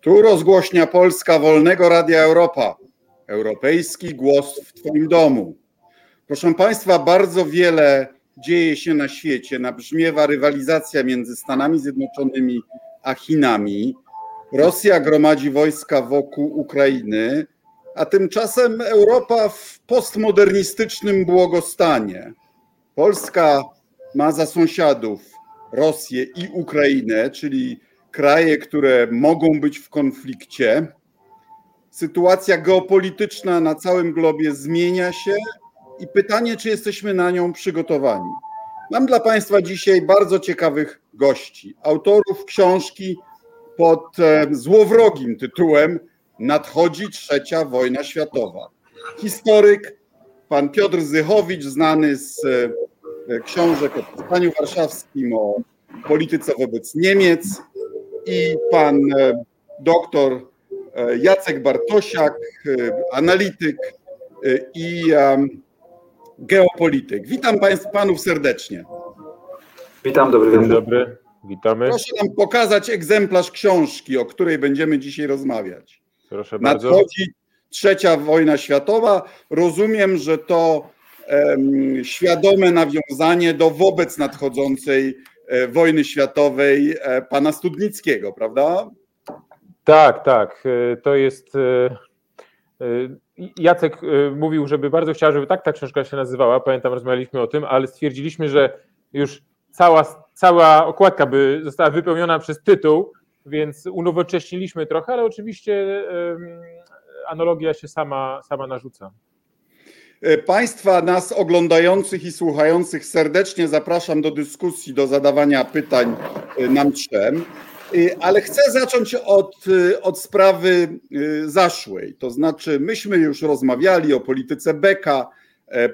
Tu rozgłośnia Polska Wolnego Radia Europa. Europejski głos w Twoim domu. Proszę Państwa, bardzo wiele dzieje się na świecie. Nabrzmiewa rywalizacja między Stanami Zjednoczonymi a Chinami. Rosja gromadzi wojska wokół Ukrainy, a tymczasem Europa w postmodernistycznym błogostanie. Polska ma za sąsiadów Rosję i Ukrainę, czyli kraje, które mogą być w konflikcie. Sytuacja geopolityczna na całym globie zmienia się i pytanie, czy jesteśmy na nią przygotowani. Mam dla Państwa dzisiaj bardzo ciekawych gości, autorów książki pod e, złowrogim tytułem Nadchodzi trzecia wojna światowa. Historyk, pan Piotr Zychowicz, znany z e, książek o powstaniu warszawskim, o polityce wobec Niemiec, i pan e, doktor Jacek Bartosiak, analityk i geopolityk. Witam państw, panów serdecznie. Witam, dobry wieczór. Dzień dobry, witamy. Proszę nam pokazać egzemplarz książki, o której będziemy dzisiaj rozmawiać. Proszę bardzo. Nadchodzi trzecia wojna światowa. Rozumiem, że to um, świadome nawiązanie do wobec nadchodzącej e, wojny światowej e, pana Studnickiego, prawda? Tak, tak. E, to jest Jacek mówił, żeby bardzo chciał, żeby tak ta książka się nazywała. Pamiętam, rozmawialiśmy o tym, ale stwierdziliśmy, że już cała, cała okładka by została wypełniona przez tytuł, więc unowocześniliśmy trochę, ale oczywiście analogia się sama, sama narzuca. E, państwa, nas oglądających i słuchających serdecznie zapraszam do dyskusji, do zadawania pytań e, nam trzem. Y, ale chcę zacząć od, od sprawy zaszłej. To znaczy, myśmy już rozmawiali o polityce Beka. E,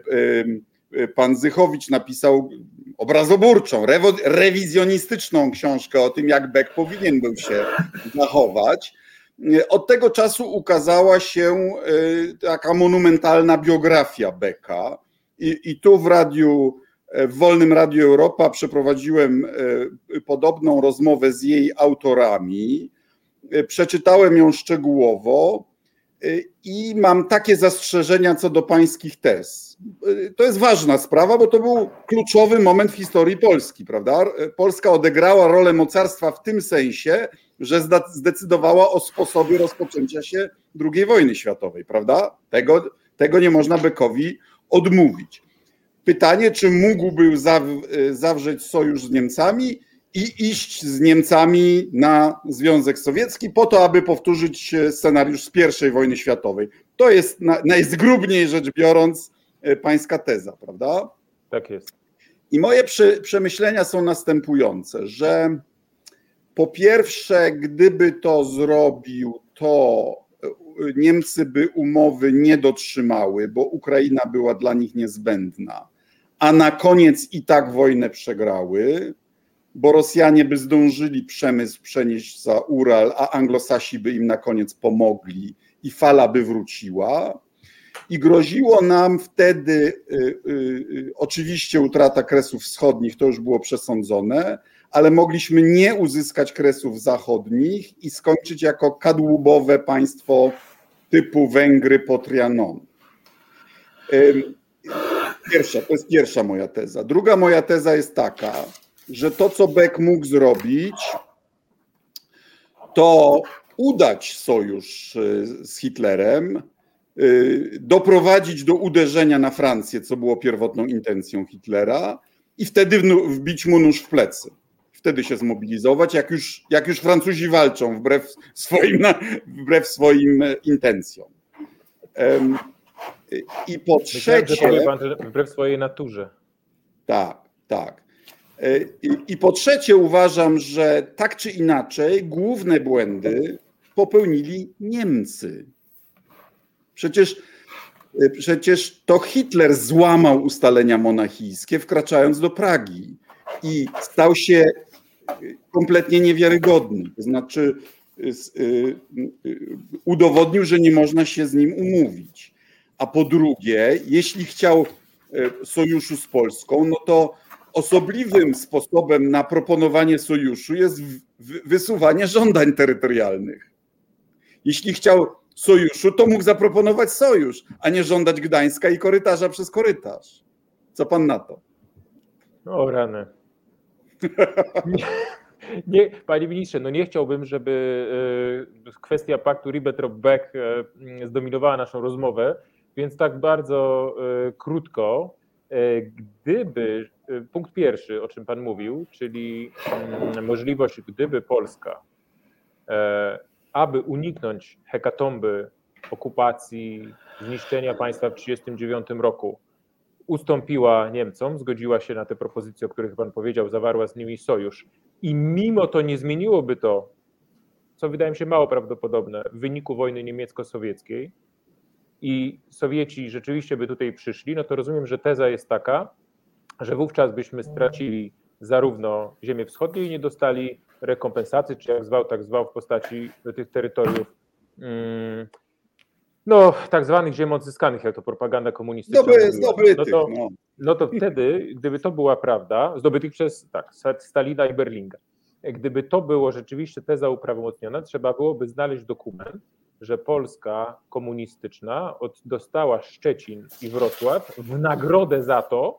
pan Zychowicz napisał obrazoburczą, rewizjonistyczną książkę o tym, jak Beck powinien był się zachować. Od tego czasu ukazała się taka monumentalna biografia Becka. I, i tu w radiu w Wolnym Radiu Europa przeprowadziłem e, podobną rozmowę z jej autorami. E, przeczytałem ją szczegółowo e, i mam takie zastrzeżenia co do pańskich tez. To jest ważna sprawa, bo to był kluczowy moment w historii Polski, prawda? Polska odegrała rolę mocarstwa w tym sensie, że zdecydowała o sposobie rozpoczęcia się II wojny światowej, prawda? Tego, tego nie można Bekowi odmówić. Pytanie, czy mógłby zawrzeć sojusz z Niemcami i iść z Niemcami na Związek Sowiecki po to, aby powtórzyć scenariusz z I wojny światowej. To jest najzgrubniej rzecz biorąc e, pańska teza, prawda? Tak jest. I moje przemyślenia są następujące, że po pierwsze, gdyby to zrobił, to e, Niemcy by umowy nie dotrzymały, bo Ukraina była dla nich niezbędna a na koniec i tak wojnę przegrały, bo Rosjanie by zdążyli przemysł przenieść za Ural, a Anglosasi by im na koniec pomogli i fala by wróciła. I groziło nam wtedy y, y, y, oczywiście utrata kresów wschodnich, to już było przesądzone, ale mogliśmy nie uzyskać kresów zachodnich i skończyć jako kadłubowe państwo typu Węgry po Trianon. Pierwsza, to jest pierwsza moja teza. Druga moja teza jest taka, że to, co Beck mógł zrobić, to udać sojusz y, z Hitlerem, y, doprowadzić do uderzenia na Francję, co było pierwotną intencją Hitlera, i wtedy wbić mu nóż w plecy. Wtedy się zmobilizować, jak już, jak już Francuzi walczą wbrew swoim, wbrew swoim intencjom. I po trzecie. Myślałem, wbrew swojej naturze. Tak, tak. E, I, po trzecie uważam, że tak czy inaczej główne błędy popełnili Niemcy. Przecież, e, przecież to Hitler złamał ustalenia monachijskie, wkraczając do Pragi i stał się kompletnie niewiarygodny. To znaczy, e, udowodnił, że nie można się z nim umówić a po drugie, jeśli chciał e, sojuszu z Polską, no to osobliwym sposobem na proponowanie sojuszu jest wysuwanie żądań terytorialnych. Jeśli chciał sojuszu, to mógł zaproponować sojusz, a nie żądać Gdańska i korytarza przez korytarz. Co pan na to? O rany. Nie, nie, panie ministrze, no nie chciałbym, żeby y, kwestia paktu Ribbentrop-Beck y, zdominowała naszą rozmowę, więc tak bardzo y, krótko. Gdyby, punkt pierwszy, o czym pan mówił, czyli mm, możliwość, gdyby Polska, aby uniknąć hekatomby, okupacji, zniszczenia państwa w 1939 roku, ustąpiła Niemcom, zgodziła się na te propozycje, o których Pan powiedział, zawarła z nimi sojusz. I mimo to nie zmieniłoby to, co wydaje mi się mało prawdopodobne, w wyniku wojny niemiecko-sowieckiej i Sowieci rzeczywiście by tutaj przyszli, no to rozumiem, że teza jest taka, że wówczas byśmy stracili zarówno ziemię wschodnią i nie dostali rekompensacji, czy jak zwał, tak zwał, w postaci tych terytoriów. Hmm, no, tak zwanych ziem odzyskanych, jak to propaganda komunistyczna Zdoby, Zdobytych, no to, no. no to wtedy, gdyby to była prawda, zdobytych przez tak, Stalina i Berlinga, gdyby to było rzeczywiście teza uprawomocniona, trzeba byłoby znaleźć dokument, że Polska komunistyczna od, dostała Szczecin i Wrocław w nagrodę za to,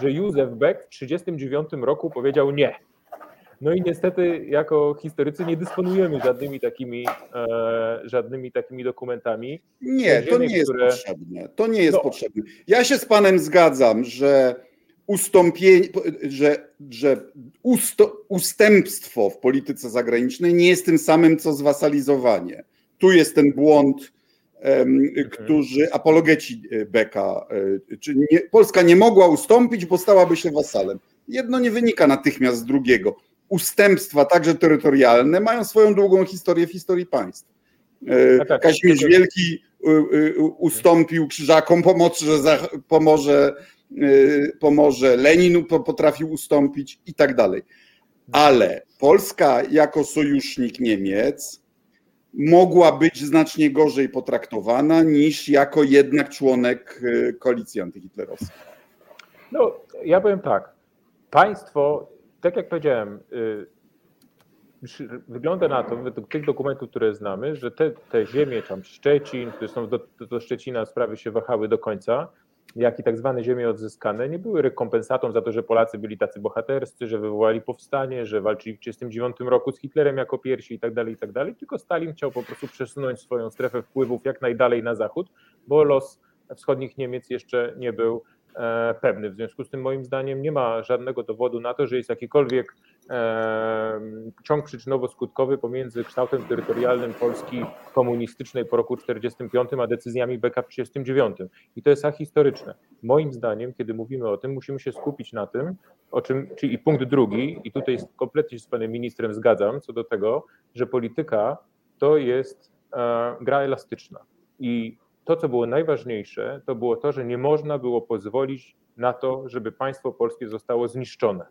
że Józef Beck w 1939 roku powiedział nie. No i niestety jako historycy nie dysponujemy żadnymi takimi, e, żadnymi takimi dokumentami. Nie, to nie jest które... potrzebne. To nie jest no. potrzebne. Ja się z panem zgadzam, że ustąpienie, że, że ustępstwo w polityce zagranicznej nie jest tym samym, co zwasalizowanie. Tu jest ten błąd, którzy, apologeci e, Beka, e, czy nie, Polska nie mogła ustąpić, bo stałaby się wasalem. Jedno nie wynika natychmiast z drugiego ustępstwa, także terytorialne, mają swoją długą historię w historii państw. E, tak, tak, Kazimierz. Wielki ustąpił krzyżakom, pomoże, pomoże, pomoże Lenin potrafił ustąpić i tak dalej. Ale Polska jako sojusznik Niemiec mogła być znacznie gorzej potraktowana niż jako jednak członek koalicji antyhitlerowskiej. No, ja powiem tak. Państwo tak jak powiedziałem, y, wygląda na to, według tych dokumentów, które znamy, że te, te ziemie, tam Szczecin, zresztą do, do Szczecina sprawy się wahały do końca, jak i tak zwane ziemie odzyskane, nie były rekompensatą za to, że Polacy byli tacy bohaterscy, że wywołali powstanie, że walczyli w 1939 roku z Hitlerem jako pierwsi i tak dalej, i tak dalej, tylko Stalin chciał po prostu przesunąć swoją strefę wpływów jak najdalej na zachód, bo los wschodnich Niemiec jeszcze nie był E, pewny. W związku z tym moim zdaniem nie ma żadnego dowodu na to, że jest jakikolwiek ciąg przyczynowo-skutkowy pomiędzy kształtem terytorialnym Polski komunistycznej po roku 1945 a decyzjami BK w 1939. I to jest ahistoryczne. Moim zdaniem, kiedy mówimy o tym, musimy się skupić na tym, o czym, czyli punkt drugi, i tutaj kompletnie się z panem ministrem zgadzam co do tego, że polityka to jest e, gra elastyczna. I to, co było najważniejsze, to było to, że nie można było pozwolić na to, żeby państwo polskie zostało zniszczone.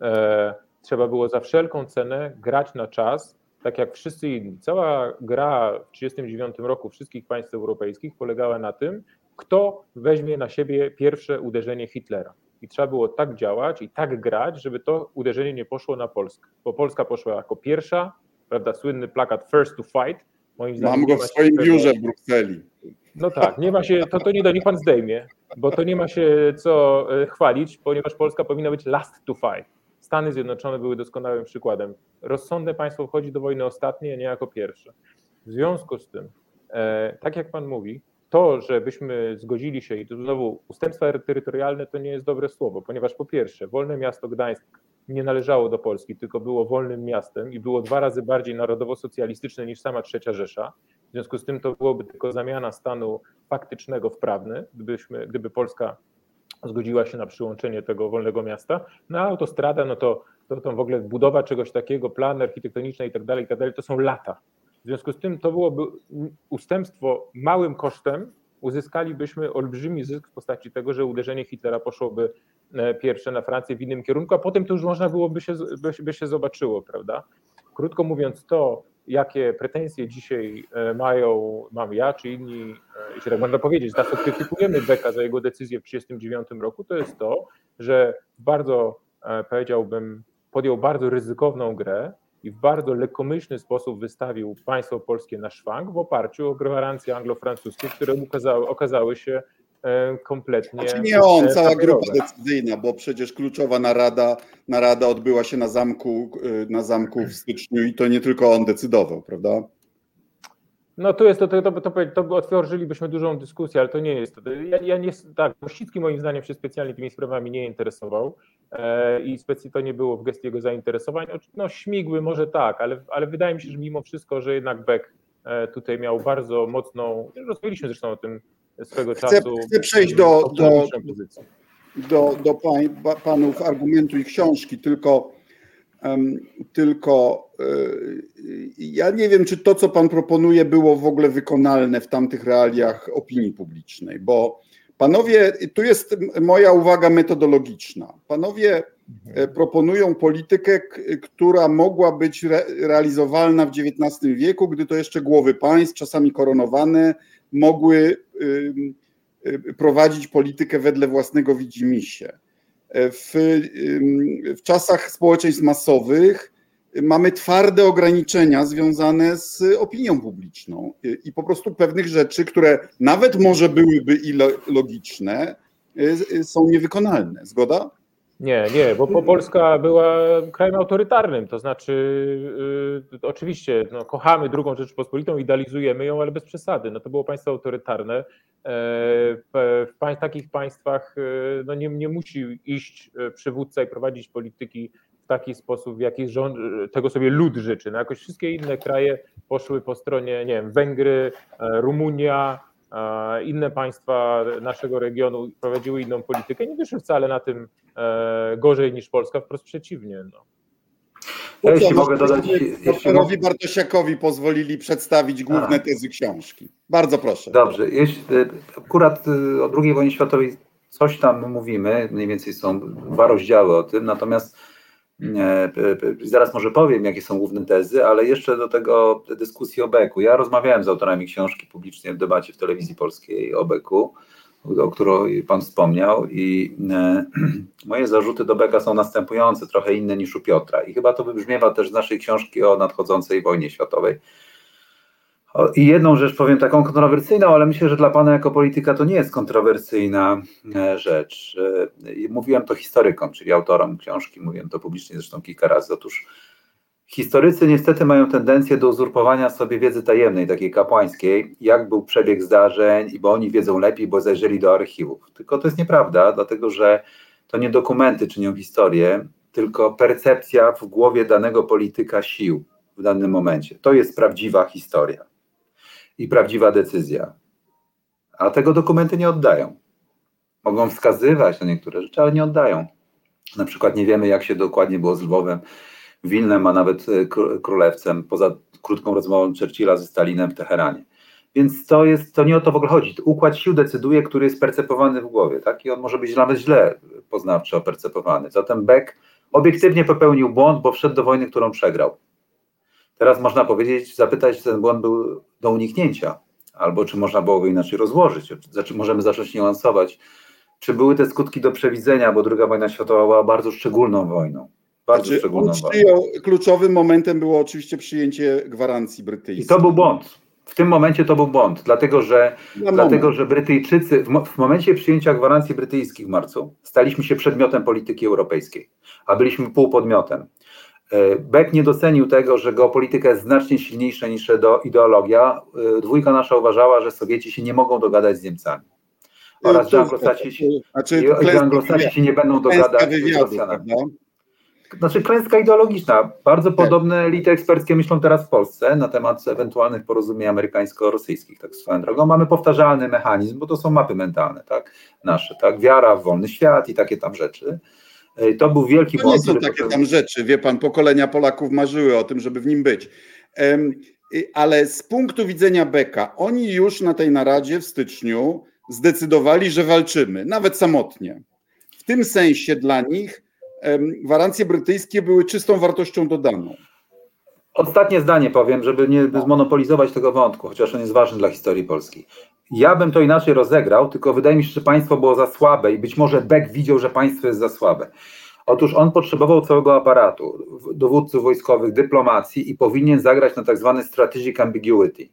E, trzeba było za wszelką cenę grać na czas, tak jak wszyscy inni. Cała gra w 1939 roku wszystkich państw europejskich polegała na tym, kto weźmie na siebie pierwsze uderzenie Hitlera. I trzeba było tak działać i tak grać, żeby to uderzenie nie poszło na Polskę. Bo Polska poszła jako pierwsza, prawda, słynny plakat First to Fight, Moim zdaniem Mam go w swoim biurze w Brukseli. No tak, nie ma się, to, to nie da, niech pan zdejmie, bo to nie ma się co e, chwalić, ponieważ Polska powinna być last to fight. Stany Zjednoczone były doskonałym przykładem. Rozsądne państwo wchodzi do wojny ostatnie, a nie jako pierwsze. W związku z tym, e, tak jak pan mówi, to, żebyśmy zgodzili się i to znowu ustępstwa terytorialne to nie jest dobre słowo, ponieważ po pierwsze, wolne miasto Gdańsk nie należało do Polski, tylko było wolnym miastem i było dwa razy bardziej narodowo-socjalistyczne niż sama trzecia Rzesza. W związku z tym to byłoby tylko zamiana stanu faktycznego w prawny, gdybyśmy, gdyby Polska zgodziła się na przyłączenie tego wolnego miasta. No a autostrada, no to, to, to w ogóle budowa czegoś takiego, plan architektoniczny i tak dalej, i tak dalej, to są lata. W związku z tym to byłoby ustępstwo małym kosztem, uzyskalibyśmy olbrzymi zysk w postaci tego, że uderzenie Hitlera poszłoby e, pierwsze na Francję w innym kierunku, a potem to już można byłoby się, by, by się zobaczyło, prawda? Krótko mówiąc, to jakie pretensje dzisiaj e, mają, mam ja czy inni, e, jeśli tak można powiedzieć, za co krytykujemy Beka za jego decyzję w 1939 roku, to jest to, że bardzo, powiedziałbym, podjął bardzo ryzykowną grę i w bardzo lekkomyślny sposób wystawił państwo polskie na szwank w oparciu o gwarancje anglo-francuskie, które okazały, okazały się e, kompletnie. Znaczy nie on, e, cała papierowe. grupa decyzyjna, bo przecież kluczowa narada, narada odbyła się na zamku, y, na zamku w styczniu i to nie tylko on decydował, prawda? No tu jest, to, to, to, to, to otworzylibyśmy dużą dyskusję, ale to nie jest. Ja, ja nie, tak, Mościcki moim zdaniem się specjalnie tymi sprawami nie interesował e, i specjalnie to nie było w gestii jego zainteresowań. No śmigły może tak, ale, ale wydaje mi się, że mimo wszystko, że jednak Beck e, tutaj miał bardzo mocną, rozmawialiśmy zresztą o tym swego Chcę- czasu. chcę przejść do- do- do, do pań, pa- panów argumentu i książki, tylko, em, tylko y, ja nie wiem, czy to, co pan proponuje, było w ogóle wykonalne w tamtych realiach opinii publicznej, bo panowie, tu jest moja uwaga metodologiczna. Panowie e, proponują politykę, która mogła być re, realizowalna w XIX wieku, gdy to jeszcze głowy państw, czasami koronowane, mogły y, prowadzić politykę wedle własnego widzimisię. W, w czasach społeczeństw masowych y, mamy twarde ograniczenia związane z opinią publiczną y, i po prostu pewnych rzeczy, które nawet może byłyby i lo- logiczne, są niewykonalne. Zgoda? Nie, nie, bo po Polska była krajem autorytarnym, to znaczy y, oczywiście no, kochamy drugą Rzeczpospolitą, idealizujemy ją, ale bez przesady. No, to było państwo autorytarne. E, w, w takich państwach y, no, nie, nie musi iść y, przywódca i prowadzić polityki w taki sposób, w jaki rząd, tego sobie lud życzy. No, jakoś wszystkie inne kraje poszły po stronie, nie wiem, Węgry, e, Rumunia, inne państwa naszego regionu prowadziły inną politykę, nie wyszły wcale na tym e, gorzej niż Polska, wprost przeciwnie. No. Ja jeśli co, mogę dodać, Doktorowi Bartosiakowi pozwolili przedstawić główne A. tezy książki. Bardzo proszę. Dobrze, jeśli, y, akurat y, o II wojnie światowej coś tam mówimy, mniej więcej są dwa rozdziały o tym, natomiast e, zaraz może powiem, jakie są główne tezy, ale jeszcze do tego dyskusji o Beku. Ja rozmawiałem z autorami książki publicznie w debacie w telewizji polskiej o Beku, o której Pan wspomniał i e, moje zarzuty do Beka są następujące, trochę inne niż u Piotra i chyba to wybrzmiewa też z naszej książki o nadchodzącej wojnie światowej. I jedną rzecz powiem taką kontrowersyjną, ale myślę, że dla Pana jako polityka to nie jest kontrowersyjna e, rzecz. E, Mówiłem to historykom, czyli autorom książki, mówiłem to publicznie zresztą kilka razy. Otóż historycy niestety mają tendencję do uzurpowania sobie wiedzy tajemnej, takiej kapłańskiej, jak był przebieg zdarzeń, i bo oni wiedzą lepiej, bo zajrzeli do archiwów. Tylko to jest nieprawda, dlatego że to nie dokumenty czynią historię, tylko percepcja w głowie danego polityka sił w danym momencie. To jest prawdziwa historia i prawdziwa decyzja. A tego dokumenty nie oddają. Mogą wskazywać na niektóre rzeczy, ale nie oddają. Na przykład nie wiemy, jak się dokładnie było z Lwowem, Wilnem, a nawet e, kró- królewcem, poza krótką rozmową Churchilla ze Stalinem w Teheranie. Więc to jest, to nie o to w ogóle chodzi. Układ sił decyduje, który jest percepowany w głowie, tak? I on może być nawet źle poznawczo percepowany. Zatem Beck obiektywnie popełnił błąd, bo wszedł do wojny, którą przegrał. Teraz można powiedzieć, zapytać, czy ten błąd był do uniknięcia, albo czy można było go inaczej rozłożyć. Znaczy, możemy zacząć niuansować, czy były te skutki do przewidzenia, bo II wojna światowa była bardzo szczególną wojną. Bardzo Znaczy, szczególną wojną. kluczowym momentem było oczywiście przyjęcie gwarancji I brytyjskiej. to był błąd. W tym momencie to był błąd, dlatego że, Na dlatego, moment. że Brytyjczycy w, w momencie przyjęcia gwarancji brytyjskich w marcu staliśmy się przedmiotem polityki europejskiej, a byliśmy półpodmiotem. E, Beck nie docenił tego, że geopolityka jest znacznie silniejsza niż ideologia. E, Dwójka nasza uważała, że Sowieci się nie mogą dogadać z Niemcami. Oraz, że Anglosaci się, znaczy, że klęska Anglosaci się nie będą dogadać z Rosjanami. Znaczy klęska ideologiczna. Bardzo Tak. podobne elity eksperckie myślą teraz w Polsce na temat ewentualnych porozumień amerykańsko-rosyjskich, tak swoją drogą. Mamy powtarzalny mechanizm, bo to są mapy mentalne, tak, nasze, tak, wiara w wolny świat i takie tam rzeczy. To był wielki To nie błąd, są który takie popełnił- tam rzeczy, wie pan, pokolenia Polaków marzyły o tym, żeby w nim być. Ale z punktu widzenia Beka, oni już na tej naradzie w styczniu zdecydowali, że walczymy, nawet samotnie. W tym sensie dla nich gwarancje brytyjskie były czystą wartością dodaną. Ostatnie zdanie powiem, żeby nie zmonopolizować tego wątku, chociaż on jest ważny dla historii Polski. Ja bym to inaczej rozegrał, tylko wydaje mi się, że państwo było za słabe i być może Beck widział, że państwo jest za słabe. Otóż on potrzebował całego aparatu, dowódców wojskowych, dyplomacji i powinien zagrać na tak zwany strategic ambiguity.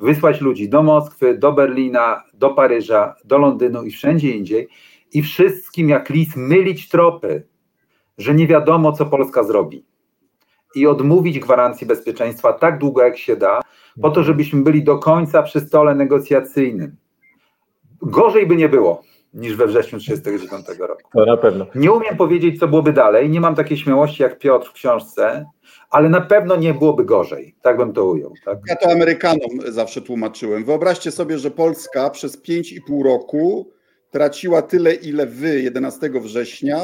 Wysłać ludzi do Moskwy, do Berlina, do Paryża, do Londynu i wszędzie indziej i wszystkim jak lis mylić tropy, że nie wiadomo, co Polska zrobi. I odmówić gwarancji bezpieczeństwa tak długo, jak się da, po to, żebyśmy byli do końca przy stole negocjacyjnym. Gorzej by nie było niż we wrześniu 1939 roku. To na pewno. Nie umiem powiedzieć, co byłoby dalej. Nie mam takiej śmiałości jak Piotr w książce, ale na pewno nie byłoby gorzej. Tak bym to ujął. Tak? Ja to Amerykanom zawsze tłumaczyłem. Wyobraźcie sobie, że Polska przez 5,5 roku traciła tyle, ile wy 11 września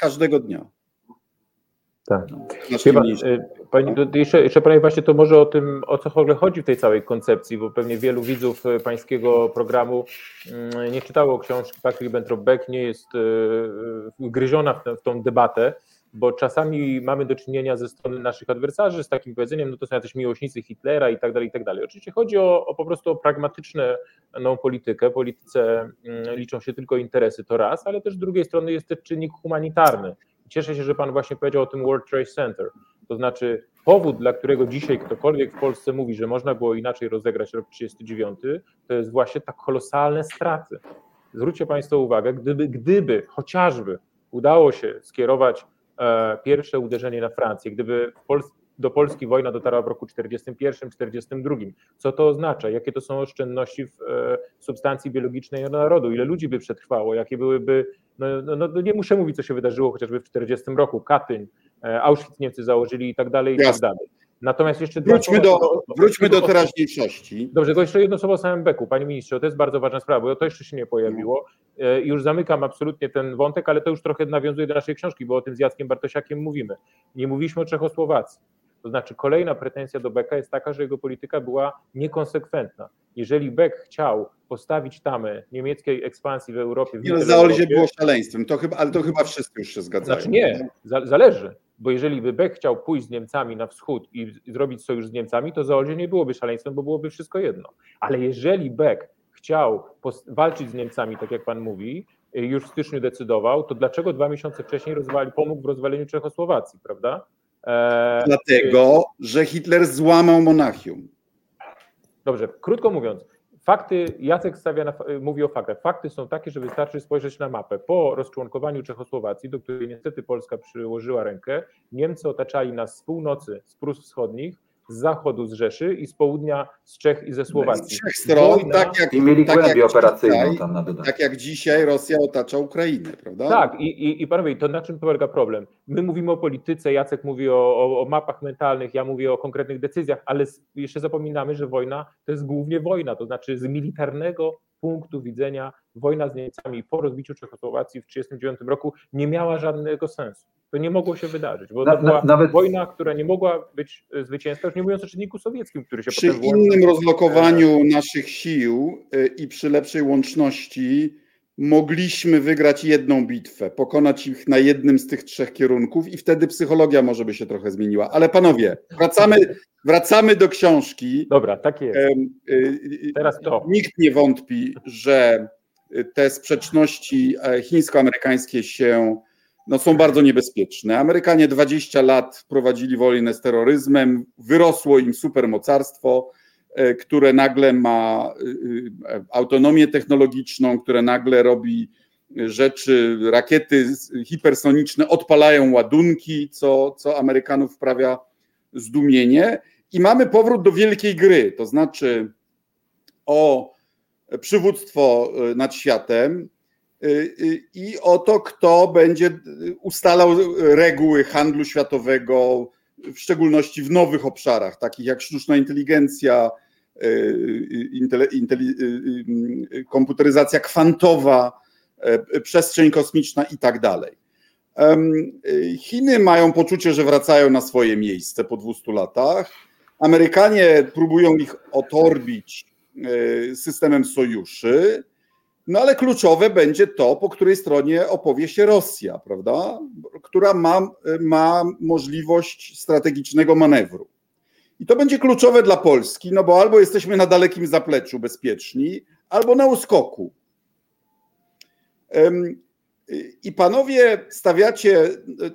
każdego dnia. Tak. Chyba, pani, jeszcze, jeszcze Panie właśnie to może o tym, o co w ogóle chodzi w tej całej koncepcji, bo pewnie wielu widzów Pańskiego programu mm, nie czytało książki Patrick Bentropbeck, nie jest wgryziona w, tę, w tą debatę, bo czasami mamy do czynienia ze strony naszych adwersarzy z takim powiedzeniem, no to są jacyś miłośnicy Hitlera i tak dalej, i tak dalej. Oczywiście chodzi o, o po prostu o pragmatyczną no, politykę. Polityce mm, liczą się tylko interesy, to raz, ale też z drugiej strony jest też czynnik humanitarny. Cieszę się, że Pan właśnie powiedział o tym World Trade Center. To znaczy powód, dla którego dzisiaj ktokolwiek w Polsce mówi, że można było inaczej rozegrać rok 39, to jest właśnie tak kolosalne straty. Zwróćcie Państwo uwagę, gdyby, gdyby chociażby udało się skierować e, pierwsze uderzenie na Francję, gdyby do Polski wojna dotarła w roku 41-42. Co to oznacza? Jakie to są oszczędności w e, substancji biologicznej narodu? Ile ludzi by przetrwało? Jakie byłyby no, no, no, nie muszę mówić, co się wydarzyło chociażby w 40 roku, Katyń, e, Auschwitz Niemcy założyli i tak dalej, i tak dalej. Natomiast jeszcze wróćmy do, wróćmy do teraźniejszości. Dobrze, to jeszcze jedno słowo o samym Beku. Panie ministrze, to jest bardzo ważna sprawa, bo to jeszcze się nie pojawiło. E, już zamykam absolutnie ten wątek, ale to już trochę nawiązuje do naszej książki, bo o tym z Jackiem Bartosiakiem mówimy. Nie mówiliśmy o Czechosłowacji. To znaczy kolejna pretensja do Beka jest taka, że jego polityka była niekonsekwentna. Jeżeli Beck chciał postawić tamę niemieckiej ekspansji w Europie... W nie, za Olzie było szaleństwem, to chyba, ale to chyba wszyscy już się zgadzają. Znaczy nie, zależy, bo jeżeli by Beck chciał pójść z Niemcami na wschód i zrobić sojusz z Niemcami, to za Olzie nie byłoby szaleństwem, bo byłoby wszystko jedno. Ale jeżeli Beck chciał walczyć z Niemcami, tak jak pan mówi, już w styczniu decydował, to dlaczego dwa miesiące wcześniej rozwali, pomógł w rozwaleniu Czechosłowacji, prawda? E, Dlatego, że Hitler złamał Monachium. Dobrze, krótko mówiąc, fakty, Jacek stawia na, mówi o faktach. Fakty są takie, że wystarczy spojrzeć na mapę. Po rozczłonkowaniu Czechosłowacji, do której niestety Polska przyłożyła rękę, Niemcy otaczali nas z północy, z Prus Wschodnich, z zachodu z Rzeszy i z południa z Czech i ze Słowacji. Z trzech stron, Wojna, tak jak, I mieli tak operacyjną dzisiaj, tam na Tak jak dzisiaj Rosja otacza Ukrainę, prawda? Tak, i, i, i panowie, to na czym polega problem? My mówimy o polityce, Jacek mówi o, o, o mapach mentalnych, ja mówię o konkretnych decyzjach, ale jeszcze zapominamy, że wojna to jest głównie wojna, to znaczy z militarnego punktu widzenia wojna z Niemcami po rozbiciu Czechosłowacji w 1939 roku nie miała żadnego sensu. To nie mogło się wydarzyć, bo to była nawet... wojna, która nie mogła być e, zwycięska, już nie mówiąc o czynniku sowieckim, który się Przy innym rozlokowaniu naszych sił e, i przy lepszej łączności mogliśmy wygrać jedną bitwę, pokonać ich na jednym z tych trzech kierunków i wtedy psychologia może by się trochę zmieniła. Ale panowie, wracamy, wracamy do książki. Dobra, tak jest. E, Teraz to. Nikt nie wątpi, że te sprzeczności chińsko-amerykańskie się no, są bardzo niebezpieczne. Amerykanie 20 lat prowadzili wojnę z terroryzmem, wyrosło im supermocarstwo, e, które nagle ma e, e, autonomię technologiczną, które nagle robi rzeczy, rakiety hipersoniczne odpalają ładunki, co, co Amerykanów wprawia zdumienie. I mamy powrót do wielkiej gry, to znaczy o przywództwo nad światem, i o to, kto będzie ustalał reguły handlu światowego, w szczególności w nowych obszarach, takich jak sztuczna inteligencja, y, komputeryzacja kwantowa, przestrzeń kosmiczna i tak dalej. Chiny mają poczucie, że wracają na swoje miejsce po 200 latach. Amerykanie próbują ich otorbić systemem sojuszy. No ale kluczowe będzie to, po której stronie opowie się Rosja, prawda? Która ma, ma możliwość strategicznego manewru. I to będzie kluczowe dla Polski, no bo albo jesteśmy na dalekim zapleczu bezpieczni, albo na uskoku. I panowie stawiacie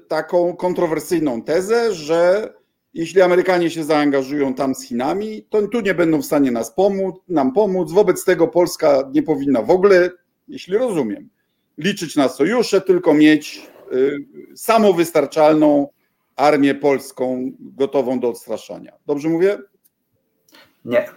taką kontrowersyjną tezę, że jeśli Amerykanie się zaangażują tam z Chinami, to tu nie będą w stanie nas pomóc, nam pomóc. Wobec tego Polska nie powinna w ogóle, jeśli rozumiem, liczyć na sojusze, tylko mieć y, samowystarczalną armię polską gotową do odstraszania. Dobrze mówię? Nie.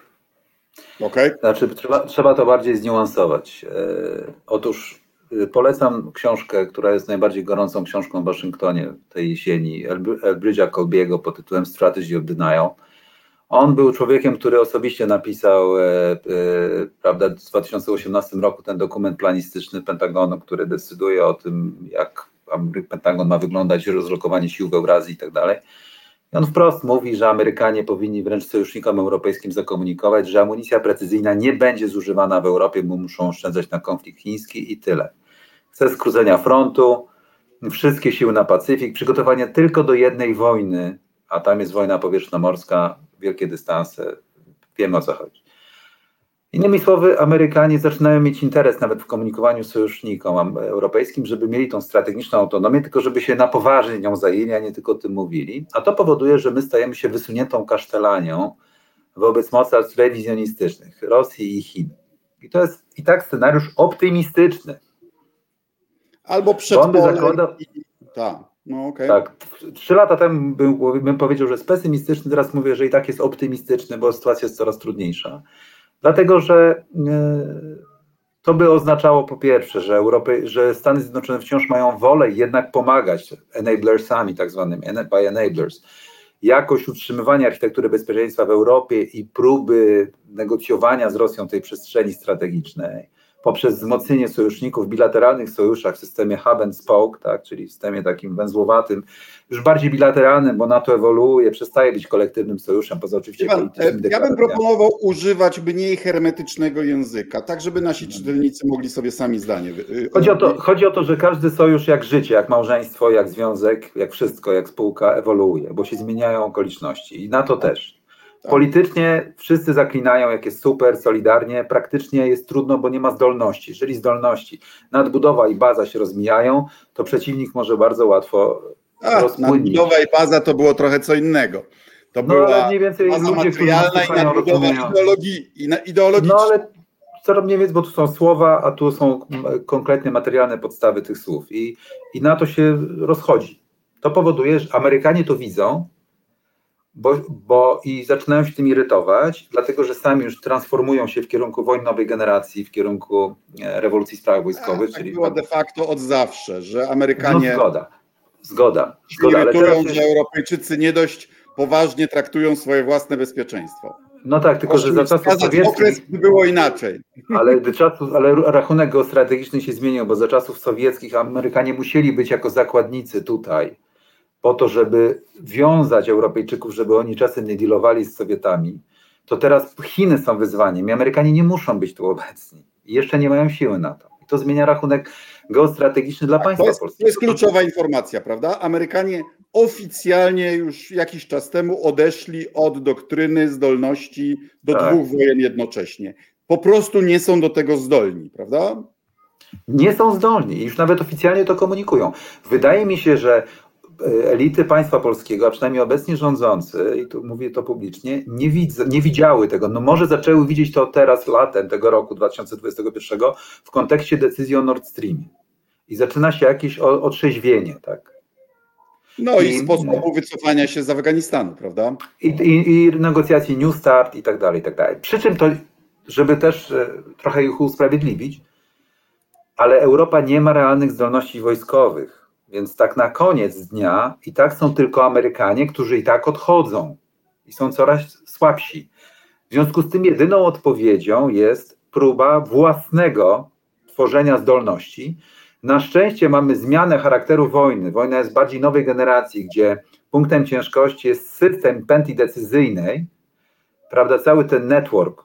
Okej. Okay. Znaczy, trzeba, trzeba to bardziej zniuansować. E, otóż y, polecam książkę, która jest najbardziej gorącą książką w Waszyngtonie tej jesieni, Elbridge'a Colbiego pod tytułem Strategy of Denial. On był człowiekiem, który osobiście napisał e, e, prawda, w 2018 roku ten dokument planistyczny Pentagonu, który decyduje o tym, jak Pentagon ma wyglądać, rozlokowanie sił w Eurazji i tak dalej. I on wprost mówi, że Amerykanie powinni wręcz sojusznikom europejskim zakomunikować, że amunicja precyzyjna nie będzie zużywana w Europie, bo muszą oszczędzać na konflikt chiński i tyle. Chce skrócenia frontu, wszystkie siły na Pacyfik, przygotowanie tylko do jednej wojny, a tam jest wojna powietrznomorska, wielkie dystanse, wiemy o co chodzi. Innymi słowy, Amerykanie zaczynają mieć interes nawet w komunikowaniu sojusznikom europejskim, żeby mieli tą strategiczną autonomię, tylko żeby się na poważnie nią zajęli, a nie tylko o tym mówili. A to powoduje, że my stajemy się wysuniętą kasztelanią wobec mocarstw rewizjonistycznych Rosji i Chin. I to jest i tak scenariusz optymistyczny. Albo przed zakłada... Tak. No, okay. Tak. Trzy lata temu bym, bym powiedział, że jest pesymistyczny, teraz mówię, że i tak jest optymistyczny, bo sytuacja jest coraz trudniejsza. Dlatego, że e, to by oznaczało po pierwsze, że, Europy, że Stany Zjednoczone wciąż mają wolę jednak pomagać enablersami, tak zwanymi by enablers, jakość utrzymywania architektury bezpieczeństwa w Europie i próby negocjowania z Rosją tej przestrzeni strategicznej poprzez wzmocnienie sojuszników w bilateralnych sojuszach w systemie hub and spoke, tak, czyli w systemie takim węzłowatym, już bardziej bilateralnym, bo NATO ewoluuje, przestaje być kolektywnym sojuszem, poza oczywiście Iwan, Ja bym proponował używać mniej hermetycznego języka, tak żeby nasi czytelnicy mogli sobie sami zdanie... Chodzi o, to, chodzi o to, że każdy sojusz jak życie, jak małżeństwo, jak związek, jak wszystko, jak spółka ewoluuje, bo się zmieniają okoliczności i NATO też. Tak. Politycznie wszyscy zaklinają, jak jest super, solidarnie, praktycznie jest trudno, bo nie ma zdolności. Jeżeli zdolności, nadbudowa i baza się rozmijają, to przeciwnik może bardzo łatwo A, Nadbudowa i baza to było trochę co innego. To no, była mniej więcej baza ludzie, materialna i nadbudowa ideologii, ideologiczna. No ale co mniej więcej, bo tu są słowa, a tu są konkretnie materialne podstawy tych słów i, i na to się rozchodzi. To powoduje, że Amerykanie to widzą, bo, bo i zaczynają się tym irytować, dlatego że sami już transformują się w kierunku wojny nowej generacji, w kierunku e, rewolucji spraw wojskowych. Tak, czyli było de facto od zawsze, że Amerykanie. No, zgoda, zgoda. zgoda ale teraz że Europejczycy nie dość poważnie traktują swoje własne bezpieczeństwo. No tak, tylko że za czasów sowieckich... było inaczej. Ale, czasów, ale rachunek geostrategiczny się zmienił, bo za czasów sowieckich Amerykanie musieli być jako zakładnicy tutaj po to, żeby wiązać Europejczyków, żeby oni czasem nie dealowali z Sowietami, to teraz Chiny są wyzwaniem i Amerykanie nie muszą być tu obecni. I jeszcze nie mają siły na to. I to zmienia rachunek geostrategiczny dla tak, państwa polskiego. To jest kluczowa informacja, prawda? Amerykanie oficjalnie już jakiś czas temu odeszli od doktryny zdolności do tak. dwóch wojen jednocześnie. Po prostu nie są do tego zdolni, prawda? Nie są zdolni i już nawet oficjalnie to komunikują. Wydaje mi się, że elity państwa polskiego, a przynajmniej obecnie rządzący, i tu mówię to publicznie, nie, widz, nie widziały tego. No może zaczęły widzieć to teraz, latem tego roku 2021, w kontekście decyzji o Nord Streamie. I zaczyna się jakieś otrzeźwienie, tak? No i, i sposobu wycofania się z Afganistanu, prawda? I, i, i negocjacji New Start i tak dalej, i tak dalej. Przy czym to, żeby też e, trochę ich usprawiedliwić, ale Europa nie ma realnych zdolności wojskowych więc tak na koniec dnia i tak są tylko Amerykanie, którzy i tak odchodzą i są coraz słabsi. W związku z tym jedyną odpowiedzią jest próba własnego tworzenia zdolności. Na szczęście mamy zmianę charakteru wojny. Wojna jest bardziej nowej generacji, gdzie punktem ciężkości jest system pętli decyzyjnej, prawda, cały ten network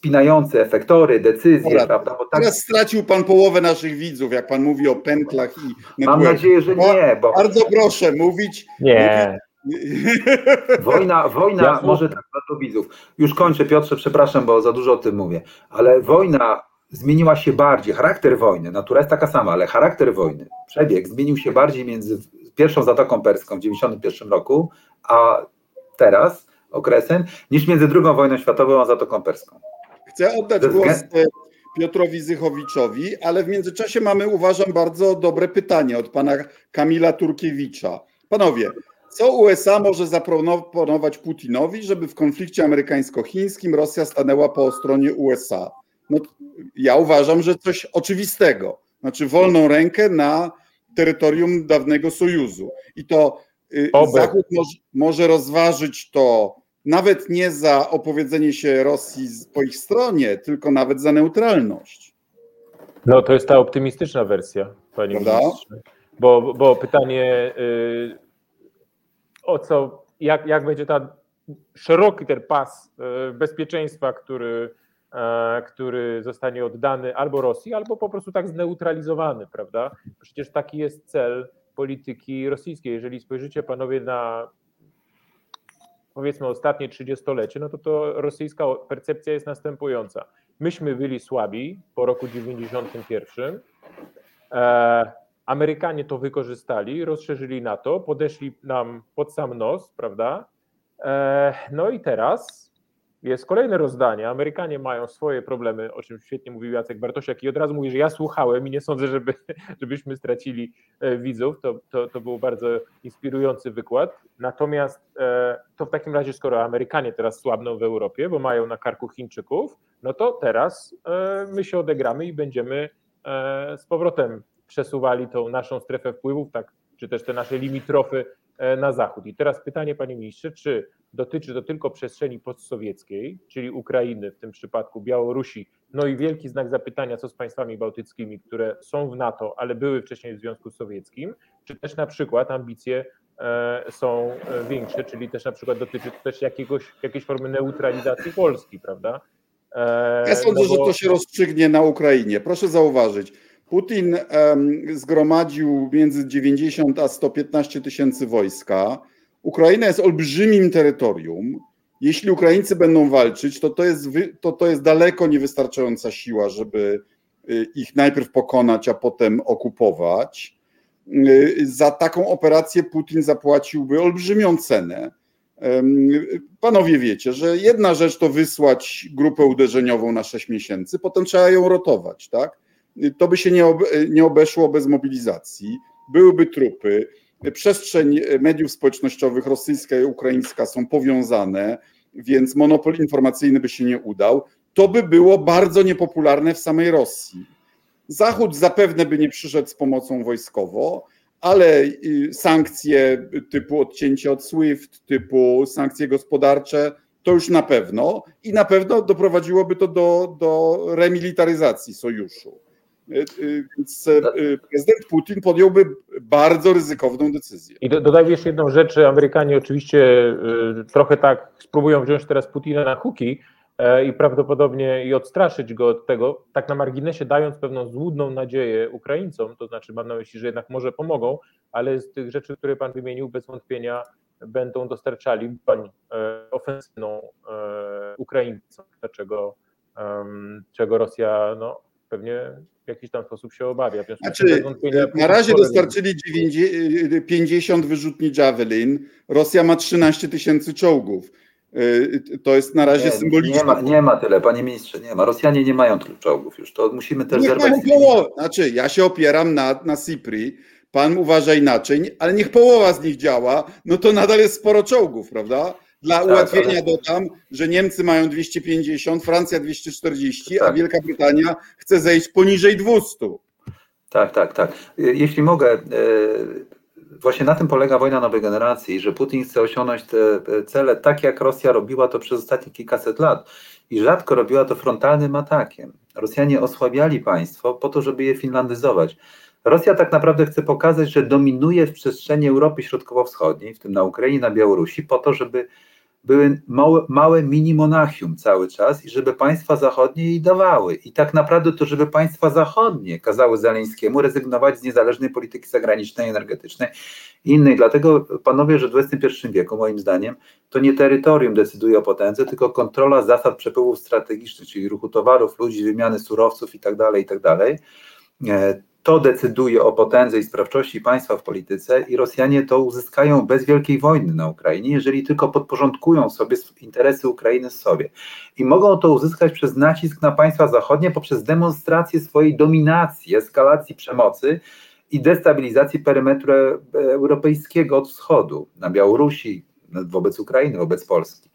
spinający efektory, decyzje, Dobra, prawda? Bo tak... Teraz stracił pan połowę naszych widzów, jak pan mówi o pętlach i Mam nadzieję, że nie. Bo... Bardzo proszę mówić. Nie. Wojna, wojna ja może tak, dla widzów. Już kończę, Piotrze, przepraszam, bo za dużo o tym mówię, ale wojna zmieniła się bardziej, charakter wojny, natura jest taka sama, ale charakter wojny, przebieg zmienił się bardziej między pierwszą Zatoką Perską w 1991 roku, a teraz okresem, niż między drugą wojną światową a Zatoką Perską. Chcę oddać głos e, Piotrowi Zychowiczowi, ale w międzyczasie mamy, uważam, bardzo dobre pytanie od pana Kamila Turkiewicza. Panowie, co USA może zaproponować Putinowi, żeby w konflikcie amerykańsko-chińskim Rosja stanęła po stronie USA? No, ja uważam, że coś oczywistego. Znaczy wolną rękę na terytorium dawnego Sojuszu. I to y, Oby. Zachód może, może rozważyć to nawet nie za opowiedzenie się Rosji po ich stronie, tylko nawet za neutralność. No to jest ta optymistyczna wersja, panie Prawda? ministrze. Bo, bo pytanie y, o co, jak, jak będzie ten szeroki ten pas y, bezpieczeństwa, który, e, który zostanie oddany albo Rosji, albo po prostu tak zneutralizowany, prawda? Przecież taki jest cel polityki rosyjskiej. Jeżeli spojrzycie panowie na powiedzmy ostatnie trzydziestolecie, no to to rosyjska percepcja jest następująca. Myśmy byli słabi po roku 91. E, Amerykanie to wykorzystali, rozszerzyli NATO, podeszli nam pod sam nos, prawda? E, no i teraz jest kolejne rozdanie. Amerykanie mają swoje problemy, o czym świetnie mówił Jacek Bartosiak i od razu mówi, że ja słuchałem i nie sądzę, żeby, żebyśmy stracili e, widzów. To, to, to był bardzo inspirujący wykład. Natomiast e, to w takim razie, skoro Amerykanie teraz słabną w Europie, bo mają na karku Chińczyków, no to teraz e, my się odegramy i będziemy z powrotem przesuwali tą naszą strefę wpływów, tak, czy też te nasze limitrofy na zachód. I teraz pytanie, panie ministrze, czy dotyczy to tylko przestrzeni postsowieckiej, czyli Ukrainy, w tym przypadku Białorusi, no i wielki znak zapytania, co z państwami bałtyckimi, które są w NATO, ale były wcześniej w Związku Sowieckim, czy też na przykład ambicje e, są e, większe, czyli też na przykład dotyczy to też jakiegoś, jakiejś formy neutralizacji Polski, prawda? E, ja sądzę, no bo... że to się rozstrzygnie na Ukrainie. Proszę zauważyć, Putin zgromadził między 90 a 115 tysięcy wojska. Ukraina jest olbrzymim terytorium. Jeśli Ukraińcy będą walczyć, to to jest, to, to jest daleko niewystarczająca siła, żeby y, ich najpierw pokonać, a potem okupować. Y, za taką operację Putin zapłaciłby olbrzymią cenę. Panowie wiecie, że jedna rzecz to wysłać grupę uderzeniową na 6 miesięcy, potem trzeba ją rotować, tak? To by się nie, nie obeszło bez mobilizacji. Byłyby trupy, przestrzeń mediów społecznościowych rosyjska i ukraińska są powiązane, więc monopol informacyjny by się nie udał. To by było bardzo niepopularne w samej Rosji. Zachód zapewne by nie przyszedł z pomocą wojskową, ale sankcje typu odcięcie od SWIFT, typu sankcje gospodarcze, to już na pewno i na pewno doprowadziłoby to do, do remilitaryzacji sojuszu. Y, y, więc y, prezydent Putin podjąłby bardzo ryzykowną decyzję. I dodaj jeszcze jedną rzecz, Amerykanie oczywiście trochę tak spróbują wziąć teraz Putina na huki e, i prawdopodobnie i odstraszyć go od tego, tak na marginesie dając pewną złudną nadzieję Ukraińcom, to znaczy mam na myśli, że jednak może pomogą, ale z tych rzeczy, które pan wymienił, bez wątpienia będą dostarczali broń e, ofensywną e, Ukraińcom, czego, czego Rosja no, pewnie w jakiś tam sposób się obawia. Znaczy, na razie dostarczyli 50 wyrzutni Javelin, Rosja ma 13 tysięcy czołgów. To jest na razie nie, symboliczne. Nie ma, nie ma tyle, panie ministrze, nie ma. Rosjanie nie mają tylu czołgów już, to musimy też zerwać. Znaczy, ja się opieram na, na CIPRI, pan uważa inaczej, ale niech połowa z nich działa, no to nadal jest sporo czołgów, prawda? Dla tak, ułatwienia ale... dodam, że Niemcy mają 250, Francja 240, tak. a Wielka Brytania chce zejść poniżej 200. Tak, tak, tak. Jeśli mogę, e, właśnie na tym polega wojna nowej generacji, że Putin chce osiągnąć te cele tak, jak Rosja robiła to przez ostatnie kilkaset lat i rzadko robiła to frontalnym atakiem. Rosjanie osłabiali państwo po to, żeby je finlandyzować. Rosja tak naprawdę chce pokazać, że dominuje w przestrzeni Europy Środkowo-Wschodniej, w tym na Ukrainie, na Białorusi, po to, żeby były małe, małe mini Monachium cały czas i żeby państwa zachodnie jej dawały. I tak naprawdę to, żeby państwa zachodnie kazały Zaleńskiemu rezygnować z niezależnej polityki zagranicznej, energetycznej i innej. Dlatego panowie, że w XXI wieku, moim zdaniem, to nie terytorium decyduje o potędze, tylko kontrola zasad przepływów strategicznych, czyli ruchu towarów, ludzi, wymiany surowców itd., tak itd. E, to decyduje o potędze i sprawczości państwa w polityce i Rosjanie to uzyskają bez wielkiej wojny na Ukrainie, jeżeli tylko podporządkują sobie interesy Ukrainy sobie. I mogą to uzyskać przez nacisk na państwa zachodnie poprzez demonstrację swojej dominacji, eskalacji przemocy i destabilizacji perymetru europejskiego od wschodu, na Białorusi, wobec Ukrainy, wobec Polski.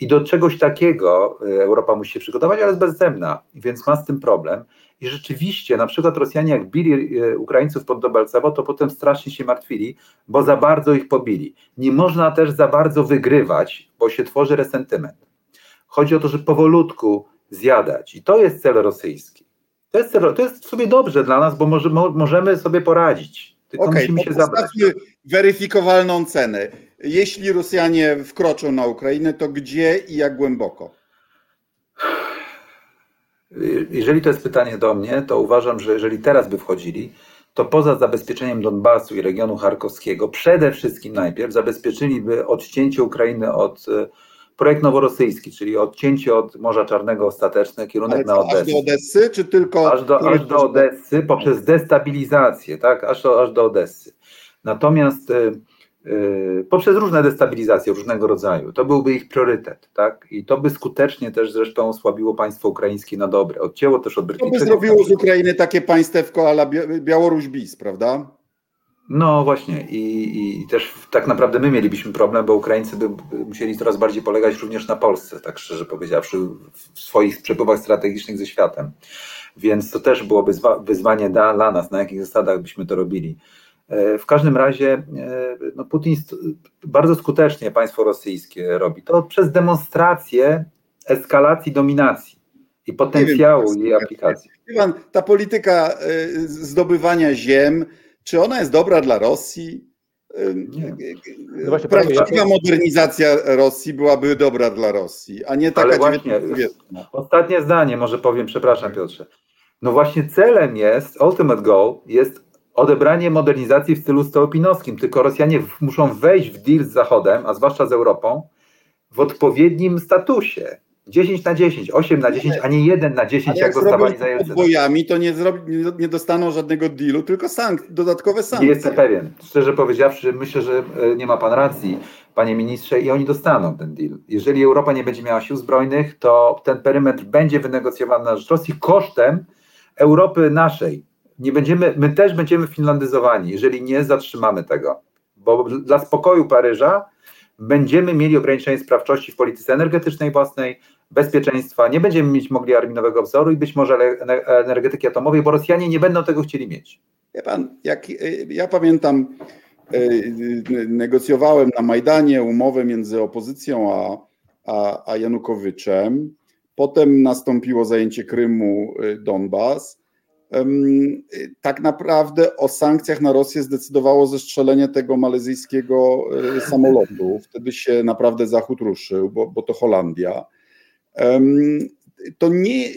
I do czegoś takiego e, Europa musi się przygotować, ale jest bezzemna, więc ma z tym problem. I rzeczywiście, na przykład Rosjanie, jak bili e, Ukraińców pod Dobelcewo, to potem strasznie się martwili, bo za bardzo ich pobili. Nie można też za bardzo wygrywać, bo się tworzy resentyment. Chodzi o to, żeby powolutku zjadać. I to jest cel rosyjski. To jest, cel, to jest w sobie dobrze dla nas, bo może, możemy sobie poradzić. Tylko okay, musimy się zabrać. weryfikowalną cenę. Jeśli Rosjanie wkroczą na Ukrainę, to gdzie i jak głęboko? Jeżeli to jest pytanie do mnie, to uważam, że jeżeli teraz by wchodzili, to poza zabezpieczeniem Donbasu i regionu charkowskiego, przede wszystkim najpierw zabezpieczyliby odcięcie Ukrainy od e, projekt noworosyjski, czyli odcięcie od Morza Czarnego ostateczne, kierunek na Odessę. Aż do Odessy, czy tylko... Aż do, aż do Odessy poprzez destabilizację, tak, aż, aż do Odessy. Natomiast Yy, poprzez różne destabilizacje różnego rodzaju. To byłby ich priorytet, tak? I to by skutecznie też zresztą osłabiło państwo ukraińskie na dobre. Odcięło też od Brytyjczyków. To by zrobiło z Ukrainy takie państewko ala Białoruś bis, prawda? No właśnie I, i też tak naprawdę my mielibyśmy problem, bo Ukraińcy by musieli coraz bardziej polegać również na Polsce, tak szczerze powiedziawszy, w swoich przepływach strategicznych ze światem. Więc to też byłoby wyzwanie dla nas, na jakich zasadach byśmy to robili. E, w każdym razie e, no Putin bardzo skutecznie państwo rosyjskie robi to przez demonstrację eskalacji dominacji i potencjału wiem, jej aplikacji. Pan, ta polityka e, zdobywania ziem, czy ona jest dobra dla Rosji? No Prawdziwa modernizacja Rosji byłaby dobra dla Rosji, a nie taka Ale właśnie, Ostatnie zdanie, może powiem, przepraszam Piotrze. No właśnie celem jest, ultimate goal jest odebranie modernizacji w stylu stołopinowskim, tylko Rosjanie muszą wejść w deal z Zachodem, a zwłaszcza z Europą, w odpowiednim statusie. 10 na 10, 8 na 10, a nie 1 na 10, jak, jak dostawali za Jelcyna. bojami, to nie, zrobi, nie dostaną żadnego dealu, tylko sank, dodatkowe sankcje. Nie jestem pewien. Szczerze powiedziawszy, myślę, że e, nie ma pan racji, panie ministrze, i oni dostaną ten deal. Jeżeli Europa nie będzie miała sił zbrojnych, to ten perymetr będzie wynegocjowany na rzecz Rosji kosztem Europy naszej, nie będziemy, my też będziemy finlandyzowani, jeżeli nie zatrzymamy tego. Bo dla spokoju Paryża będziemy mieli ograniczenie sprawczości w polityce energetycznej własnej, bezpieczeństwa, nie będziemy mieć mogli arminowego wzoru i być może energetyki atomowej, bo Rosjanie nie będą tego chcieli mieć. Wie pan, jak, ja pamiętam, e, negocjowałem na Majdanie umowę między opozycją a, a, a Janukowyczem. Potem nastąpiło zajęcie Krymu, Donbas tak naprawdę o sankcjach na Rosję zdecydowało zestrzelenie tego malezyjskiego e, samolotu. Wtedy się naprawdę Zachód ruszył, bo, bo to Holandia. To nie,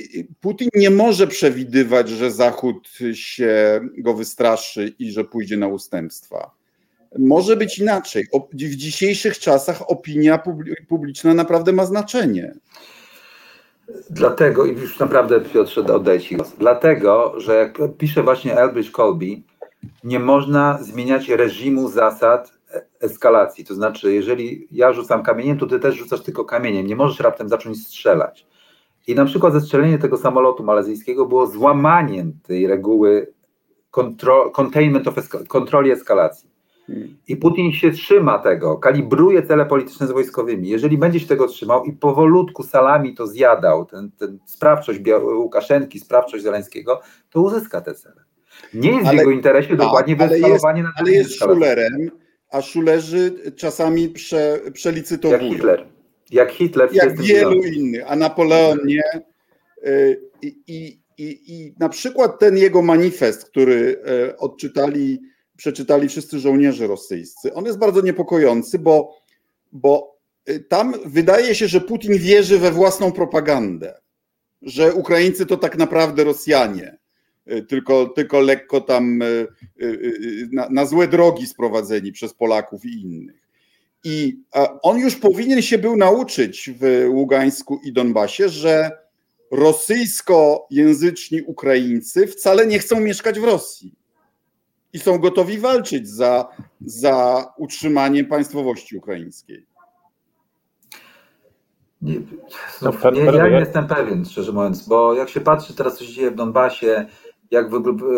Putin nie może przewidywać, że Zachód się go wystraszy i że pójdzie na ustępstwa. Może być inaczej. W dzisiejszych czasach opinia publiczna naprawdę ma znaczenie. Dlatego, i już naprawdę Piotrze oddaję Ci głos, dlatego, że jak pisze właśnie Elbridge Colby, nie można zmieniać reżimu zasad eskalacji. To znaczy, jeżeli ja rzucam kamieniem, to ty też rzucasz tylko kamieniem. Nie możesz raptem zacząć strzelać. I na przykład zestrzelenie tego samolotu malezyjskiego było złamaniem tej reguły containment of kontroli eskalacji. I Putin się trzyma tego, kalibruje cele polityczne z wojskowymi. Jeżeli będzie się tego trzymał i powolutku salami to zjadał, ten, ten sprawczość Łukaszenki, sprawczość Zeleńskiego, to uzyska te cele. Nie jest ale, w jego interesie dokładnie wyeskalowanie na Ale jest szulerem, a szulerzy czasami prze, przelicytowują. Jak Hitler. Jak Hitler. Jak wielu innych, a Napoleon nie. Y, I, i, i, I na przykład ten jego manifest, który y, odczytali przeczytali wszyscy żołnierze rosyjscy. On jest bardzo niepokojący, bo, bo tam wydaje się, że Putin wierzy we własną propagandę, że Ukraińcy to tak naprawdę Rosjanie, tylko, tylko lekko tam na, na złe drogi sprowadzeni przez Polaków i innych. I on już powinien się był nauczyć w Ługańsku i Donbasie, że rosyjskojęzyczni Ukraińcy wcale nie chcą mieszkać w Rosji i są gotowi walczyć za, za utrzymanie państwowości ukraińskiej. Nie, nie, ja nie jestem pewien, szczerze mówiąc, bo jak się patrzy teraz, co się dzieje w Donbasie, jak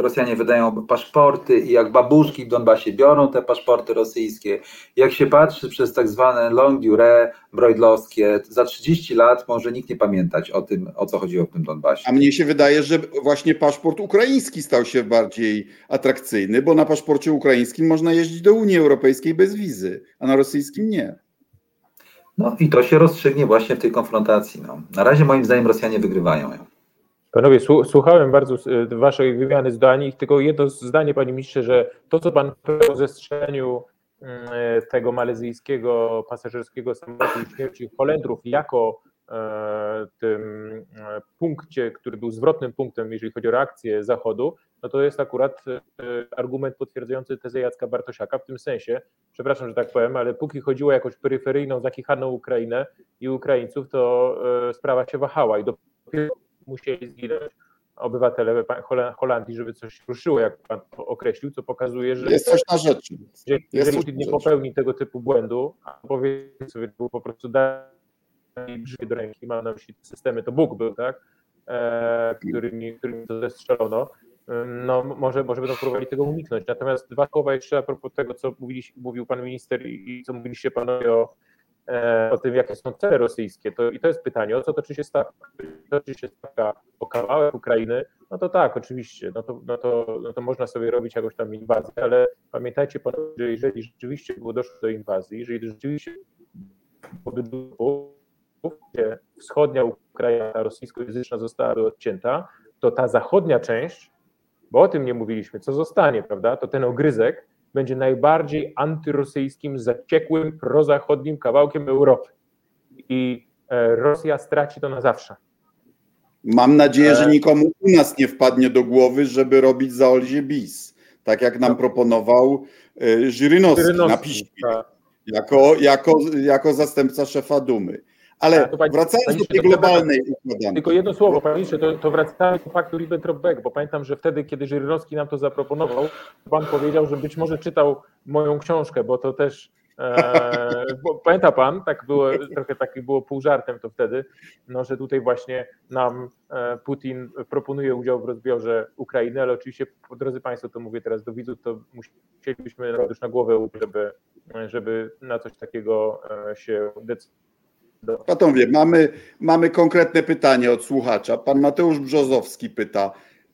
Rosjanie wydają paszporty i jak babuszki w Donbasie biorą te paszporty rosyjskie, jak się patrzy przez tak zwane long durée brojdlowskie, za 30 lat może nikt nie pamiętać o tym, o co chodziło w tym Donbasie. A mnie się wydaje, że właśnie paszport ukraiński stał się bardziej atrakcyjny, bo na paszporcie ukraińskim można jeździć do Unii Europejskiej bez wizy, a na rosyjskim nie. No i to się rozstrzygnie właśnie w tej konfrontacji. No. Na razie moim zdaniem Rosjanie wygrywają ją. Panowie, słuchałem bardzo e, waszej wymiany zdań tylko jedno zdanie, panie ministrze, że to, co pan powiedział o zestrzeleniu mm, e, tego malezyjskiego pasażerskiego samolotu i śmierci Holendrów jako e, tym punkcie, który był zwrotnym punktem, jeżeli chodzi o reakcję Zachodu, no to jest akurat argument potwierdzający tezę Jacka Bartosiaka w tym sensie, przepraszam, że tak powiem, ale póki chodziło o jakąś peryferyjną, zakichaną Ukrainę i Ukraińców, to sprawa się wahała i dopiero musieli zginąć obywatele Holandii, żeby coś ruszyło, jak pan to określił, co pokazuje, że jest coś na rzeczy. Że, jeżeli Putin nie popełni tego typu błędu, a powie sobie, był po prostu drzwi do ręki, mam na myśli systemy, to Bóg był, tak, e, którymi, którymi to zestrzelono, no może, może będą próbowali tego uniknąć. Natomiast dwa słowa jeszcze a propos tego, co mówił pan minister i, co mówiliście panowie o o tym, jakie są cele rosyjskie. To, I to jest pytanie, o co toczy się stawka? Toczy się stawka o kawałek Ukrainy? No to tak, oczywiście, no to, no to, no to można sobie robić jakąś tam inwazję, ale pamiętajcie że jeżeli rzeczywiście było doszło do inwazji, jeżeli rzeczywiście wschodnia Ukraina rosyjskojęzyczna zostałaby odcięta, to ta zachodnia część, bo o tym nie mówiliśmy, co zostanie, prawda, to ten ogryzek będzie najbardziej antyrosyjskim, zaciekłym, prozachodnim kawałkiem Europy. I e, Rosja straci to na zawsze. Mam nadzieję, że e, nikomu u nas nie wpadnie do głowy, żeby robić za Olzie bis, tak jak nam no. proponował e, Żyrynowski, Żyrynowski na piśmie, tak. jako, jako, jako zastępca szefa Dumy. Ale wracając do tej globalnej układanki. Tylko jedno słowo, panie ministrze, to, to wracając do faktu Ribbentrop-Beck, bo pamiętam, że wtedy, kiedy Żyrynowski nam to zaproponował, pan powiedział, że być może czytał moją książkę, bo to też e, bo, pamięta pan, tak było, trochę taki było pół żartem to wtedy, no, że tutaj właśnie nam e, Putin proponuje udział w rozbiorze Ukrainy, ale oczywiście, drodzy Państwo, to mówię teraz do widzów, to musielibyśmy już na głowę, żeby, żeby na coś takiego e, się decydować Panowie, mamy, mamy konkretne pytanie od słuchacza. Pan Mateusz Brzozowski pyta,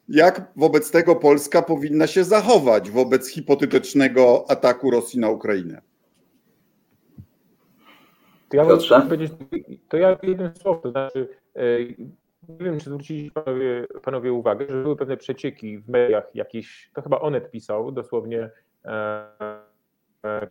jak wobec tego Polska powinna się zachować wobec hipotetycznego ataku Rosji na Ukrainę? To ja, powiedzieć, to ja jednym słowem, to znaczy, e, nie wiem, czy zwrócili panowie, panowie uwagę, że były pewne przecieki w mediach, jakieś, to chyba Onet pisał dosłownie e, e,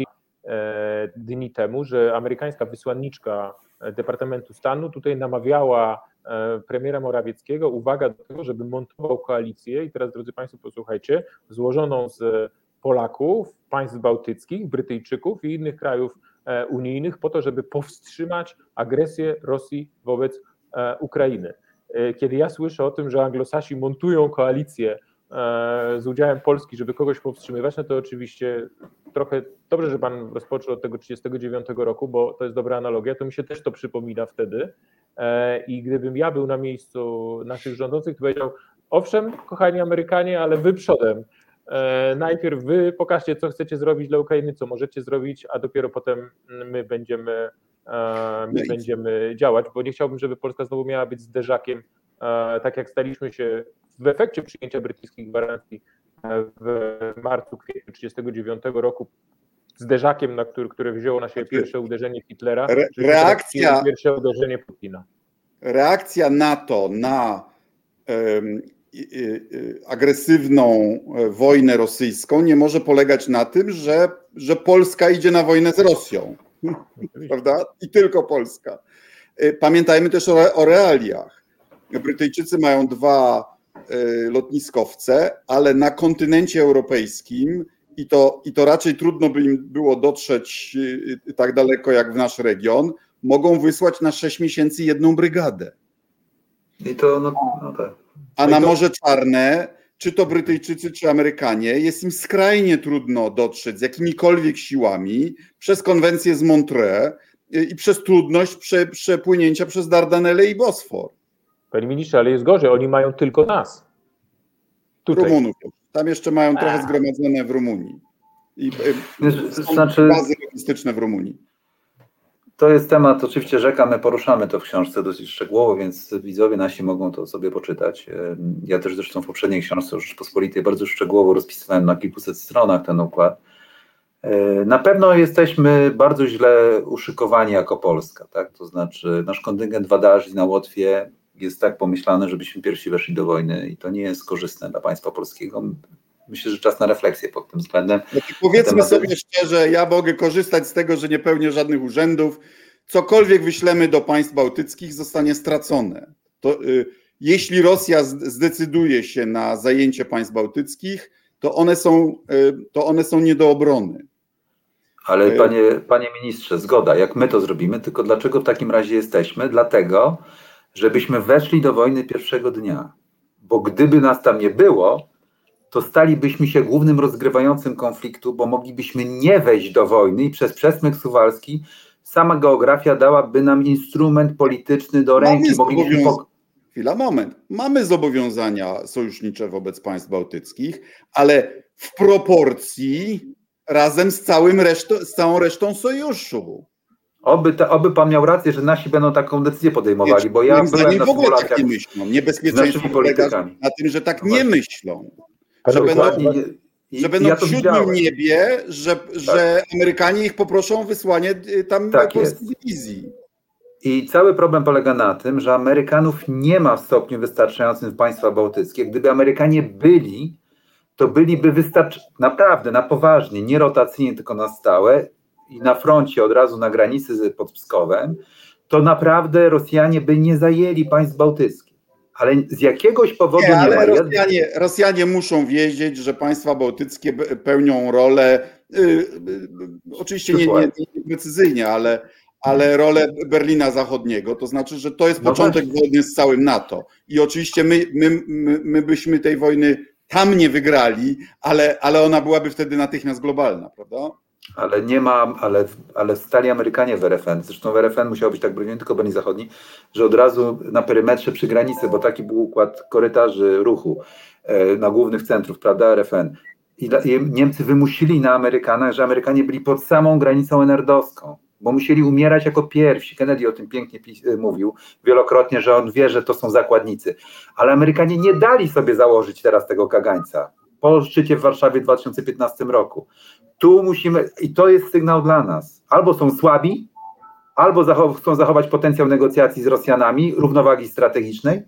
dni temu, że amerykańska wysłanniczka Departamentu Stanu tutaj namawiała e, premiera Morawieckiego, uwaga do tego, żeby montował koalicję i teraz drodzy Państwo posłuchajcie, złożoną z Polaków, państw bałtyckich, Brytyjczyków i innych krajów e, unijnych po to, żeby powstrzymać agresję Rosji wobec e, Ukrainy. Kiedy ja słyszę o tym, że Anglosasi montują koalicję z udziałem Polski, żeby kogoś powstrzymywać, no to oczywiście trochę dobrze, że Pan rozpoczął od tego 39 roku, bo to jest dobra analogia, to mi się też to przypomina wtedy. E, I gdybym ja był na miejscu naszych rządzących, to powiedział, owszem, kochani Amerykanie, ale wy przodem. E, najpierw wy pokażcie, co chcecie zrobić dla Ukrainy, co możecie zrobić, a dopiero potem my będziemy, e, my będziemy działać, bo nie chciałbym, żeby Polska znowu miała być zderzakiem, tak jak staliśmy się w efekcie przyjęcia brytyjskich gwarancji w marcu, kwietniu 1939 roku zderzakiem, na który, które wzięło na siebie pierwsze uderzenie Hitlera, Re, reakcja, pierwsze uderzenie Putina. Reakcja NATO na um, agresywną e, wojnę rosyjską nie może polegać na tym, że, że Polska idzie na wojnę z Rosją. Prawda? I tylko Polska. Y, pamiętajmy też o, o realiach. Brytyjczycy mają dwa lotniskowce, ale na kontynencie europejskim i to, i to raczej trudno by im było dotrzeć y, tak daleko jak w nasz region, mogą wysłać na 6 miesięcy jedną brygadę. I to, no, no tak. A na Morze Czarne, czy to Brytyjczycy, czy Amerykanie, jest im skrajnie trudno dotrzeć z jakimikolwiek siłami przez konwencję z Montreux i przez trudność prze, przepłynięcia przez Dardanelle i Bosfor. Panie ministrze, ale jest gorzej, oni mają tylko nas. Tutaj. Rumunów. Tam jeszcze mają trochę zgromadzone w Rumunii. I są znaczy, bazy logistyczne w Rumunii. To jest temat, oczywiście rzeka, my poruszamy to w książce dosyć szczegółowo, więc widzowie nasi mogą to sobie poczytać. Ja też zresztą w poprzedniej książce Rzeczpospolitej bardzo szczegółowo rozpisywałem na kilkuset stronach ten układ. Na pewno jesteśmy bardzo źle uszykowani jako Polska, tak? To znaczy nasz kontyngent wadarzy na Łotwie jest tak pomyślany, żebyśmy pierwsi weszli do wojny i to nie jest korzystne dla państwa polskiego. Myślę, że czas na refleksję pod tym względem. No powiedzmy sobie szczerze, ja mogę korzystać z tego, że nie pełnię żadnych urzędów. Cokolwiek wyślemy do państw bałtyckich zostanie stracone. To, y, jeśli Rosja zdecyduje się na zajęcie państw bałtyckich, to one są, y, to one są nie do obrony. Ale y, panie, panie ministrze, zgoda, jak my to zrobimy, tylko dlaczego w takim razie jesteśmy? Dlatego, żebyśmy weszli do wojny pierwszego dnia. Bo gdyby nas tam nie było, to stalibyśmy się głównym rozgrywającym konfliktu, bo moglibyśmy nie wejść do wojny i przez przesmyk suwalski sama geografia dałaby nam instrument polityczny do ręki. Moglibyśmy Chwila, moment. Mamy zobowiązania sojusznicze wobec państw bałtyckich, ale w proporcji razem z, całym resztą, z całą resztą sojuszu. Oby, ta, oby pan miał rację, że nasi będą taką decyzję podejmowali, bo ja byłem na w ogóle tak nie myślą. Niebezpieczeństwo polega na tym, że tak nie myślą. Że będą, że będą ja w siódmym niebie, że, tak. że Amerykanie ich poproszą o wysłanie y, tam tak polskiej dywizji. I cały problem polega na tym, że Amerykanów nie ma w stopniu wystarczającym w państwa bałtyckie. Gdyby Amerykanie byli, to byliby wystarczy naprawdę na poważnie, nie rotacyjnie, tylko na stałe i na froncie od razu na granicy pod Pskowem, to naprawdę Rosjanie by nie zajęli państw bałtyckich. Ale z jakiegoś powodu nie, nie ma. Rosjanie, Rosjanie muszą wiedzieć, że państwa bałtyckie pełnią rolę, yy, oczywiście nie, nie, nie precyzyjnie, ale, ale rolę Berlina Zachodniego. To znaczy, że to jest no początek no wojny z całym NATO. I oczywiście my, my, my, my byśmy tej wojny tam nie wygrali, ale, ale ona byłaby wtedy natychmiast globalna, prawda? Ale nie ma, ale, ale stali Amerykanie w RFN. Zresztą w RFN musiał być tak broniony tylko Berlin Zachodni, że od razu na perymetrze przy granicy, bo taki był układ korytarzy ruchu e, na głównych centrów, prawda, RFN. I, Niemcy wymusili na Amerykanach, że Amerykanie byli pod samą granicą enerdowską, bo musieli umierać jako pierwsi. Kennedy o tym pięknie e, mówił wielokrotnie, że on wie, że to są zakładnicy. Ale Amerykanie nie dali sobie założyć teraz tego kagańca po szczycie w Warszawie w 2015 roku. Tu musimy, i to jest sygnał dla nas, albo są słabi, albo zachow, chcą zachować potencjał negocjacji z Rosjanami, równowagi strategicznej,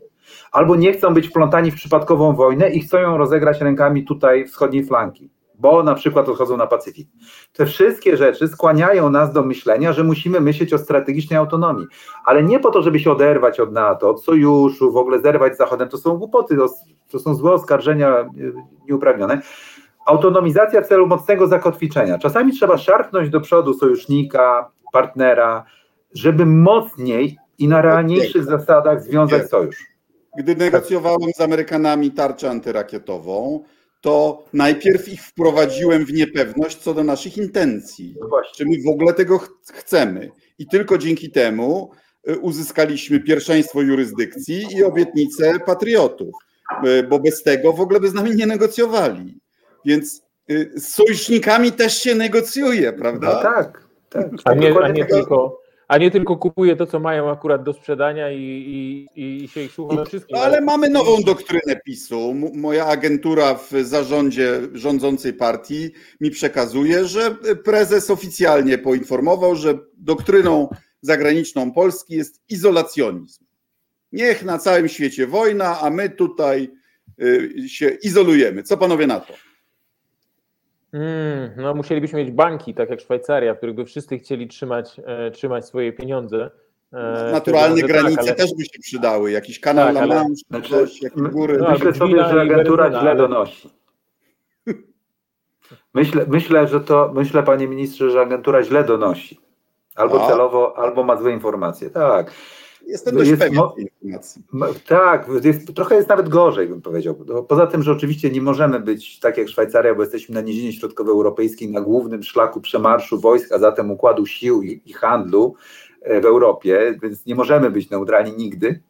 albo nie chcą być wplątani w przypadkową wojnę i chcą ją rozegrać rękami tutaj wschodniej flanki, bo na przykład odchodzą na Pacyfik. Te wszystkie rzeczy skłaniają nas do myślenia, że musimy myśleć o strategicznej autonomii, ale nie po to, żeby się oderwać od NATO, od sojuszu, w ogóle zerwać z Zachodem, to są głupoty, to są złe oskarżenia e, nieuprawnione, autonomizacja w celu mocnego zakotwiczenia. Czasami trzeba szarpnąć do przodu sojusznika, partnera, żeby mocniej i na realniejszych zasadach związać sojusz. Gdy negocjowałem z Amerykanami tarczę antyrakietową, to najpierw ich wprowadziłem w niepewność co do naszych intencji. No czy my w ogóle tego ch chcemy. I tylko dzięki temu y, uzyskaliśmy pierwszeństwo jurysdykcji i obietnicę patriotów, y, bo bez tego w ogóle by z nami nie negocjowali. Więc y, z sojusznikami też się negocjuje, prawda? No tak, tak. A nie, a nie tylko a nie tylko kupuje to, co mają akurat do sprzedania i, i, i się ich słucha wszystkim. Ale mamy nową doktrynę PiSu. Moja agentura w zarządzie rządzącej partii mi przekazuje, że prezes oficjalnie poinformował, że doktryną zagraniczną Polski jest izolacjonizm. Niech na całym świecie wojna, a my tutaj y, się izolujemy. Co panowie na to? Mm, no musielibyśmy mieć banki, tak jak Szwajcaria, w których by wszyscy chcieli trzymać, e, trzymać swoje pieniądze. E, Naturalne tak, granice tak, ale... też by się przydały, jakiś kanał tak, La Manche, znaczy, coś, jakieś góry. No, myślę sobie, że agentura źle ale... donosi. Myślę, myślę, że to, myślę panie ministrze, że agentura źle donosi. Albo A? celowo, albo ma złe informacje. Tak. Jestem dość jest, pewien mo- informacji. Tak, jest, trochę jest nawet gorzej, bym powiedział. No, poza tym, że oczywiście nie możemy być tak jak Szwajcaria, bo jesteśmy na niezinie środkowoeuropejskiej, na głównym szlaku przemarszu wojsk, a zatem układu sił i, i handlu e, w Europie, więc nie możemy być neutralni nigdy.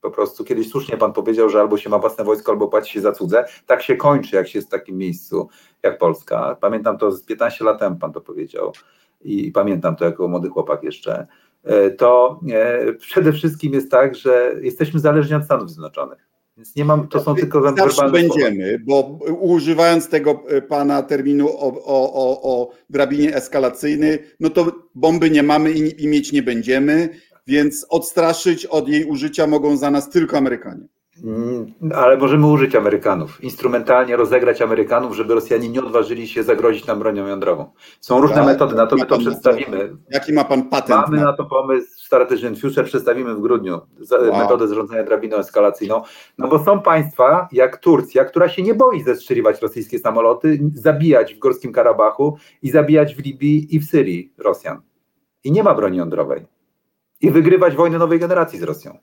Po prostu kiedyś słusznie pan powiedział, że albo się ma własne wojsko, albo płaci się za cudze. Tak się kończy, jak się jest w takim miejscu jak Polska. Pamiętam to z 15 lat temu pan to powiedział i pamiętam to jako młody chłopak jeszcze. E, to e, przede wszystkim jest tak, że jesteśmy zależni od Stanów Zjednoczonych. Więc nie mam, to są tylko Zawsze będziemy, bo używając tego e, pana terminu o, o, o, o drabinie eskalacyjnej, no to bomby nie mamy i, i mieć nie będziemy, więc odstraszyć od jej użycia mogą za nas tylko Amerykanie. Mm, ale możemy użyć Amerykanów, instrumentalnie rozegrać Amerykanów, żeby Rosjanie nie odważyli się zagrozić nam bronią jądrową. Są różne tak, metody, na to my to przedstawimy. Jaki ma pan patent? Mamy na to pomysł w Strategy Future, przedstawimy w grudniu wow. metodę zarządzania drabiną eskalacyjną. No bo są państwa, jak Turcja, która się nie boi zestrzeliwać rosyjskie samoloty, zabijać w Górskim Karabachu i zabijać w Libii i w Syrii Rosjan. I nie ma broni jądrowej. I wygrywać wojnę nowej generacji z Rosją.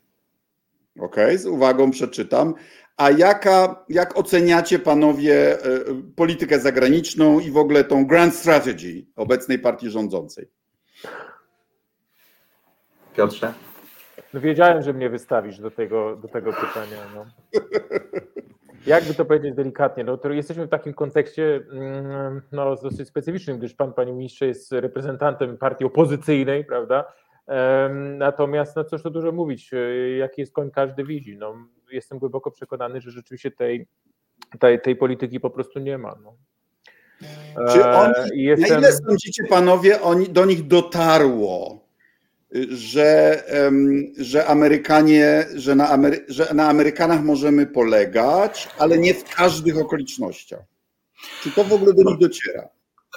Okej, okay, z uwagą przeczytam. A jaka, jak oceniacie panowie e, politykę zagraniczną i w ogóle tą grand strategy obecnej partii rządzącej? Piotrze? No wiedziałem, że mnie wystawisz do tego, do tego pytania. No. Jakby to powiedzieć delikatnie, no to jesteśmy w takim kontekście mm, no, dosyć specyficznym, gdyż pan, panie ministrze, jest reprezentantem partii opozycyjnej, prawda? Natomiast, no cóż to dużo mówić, e, jaki jest koń każdy widzi. No, jestem głęboko przekonany, że rzeczywiście tej, tej, tej polityki po prostu nie ma. No. Czy oni, jestem... na ile sądzicie panowie, oni, do nich dotarło, że, że Amerykanie, że na, Amery, że na Amerykanach możemy polegać, ale nie w każdych okolicznościach? Czy to w ogóle do nich dociera?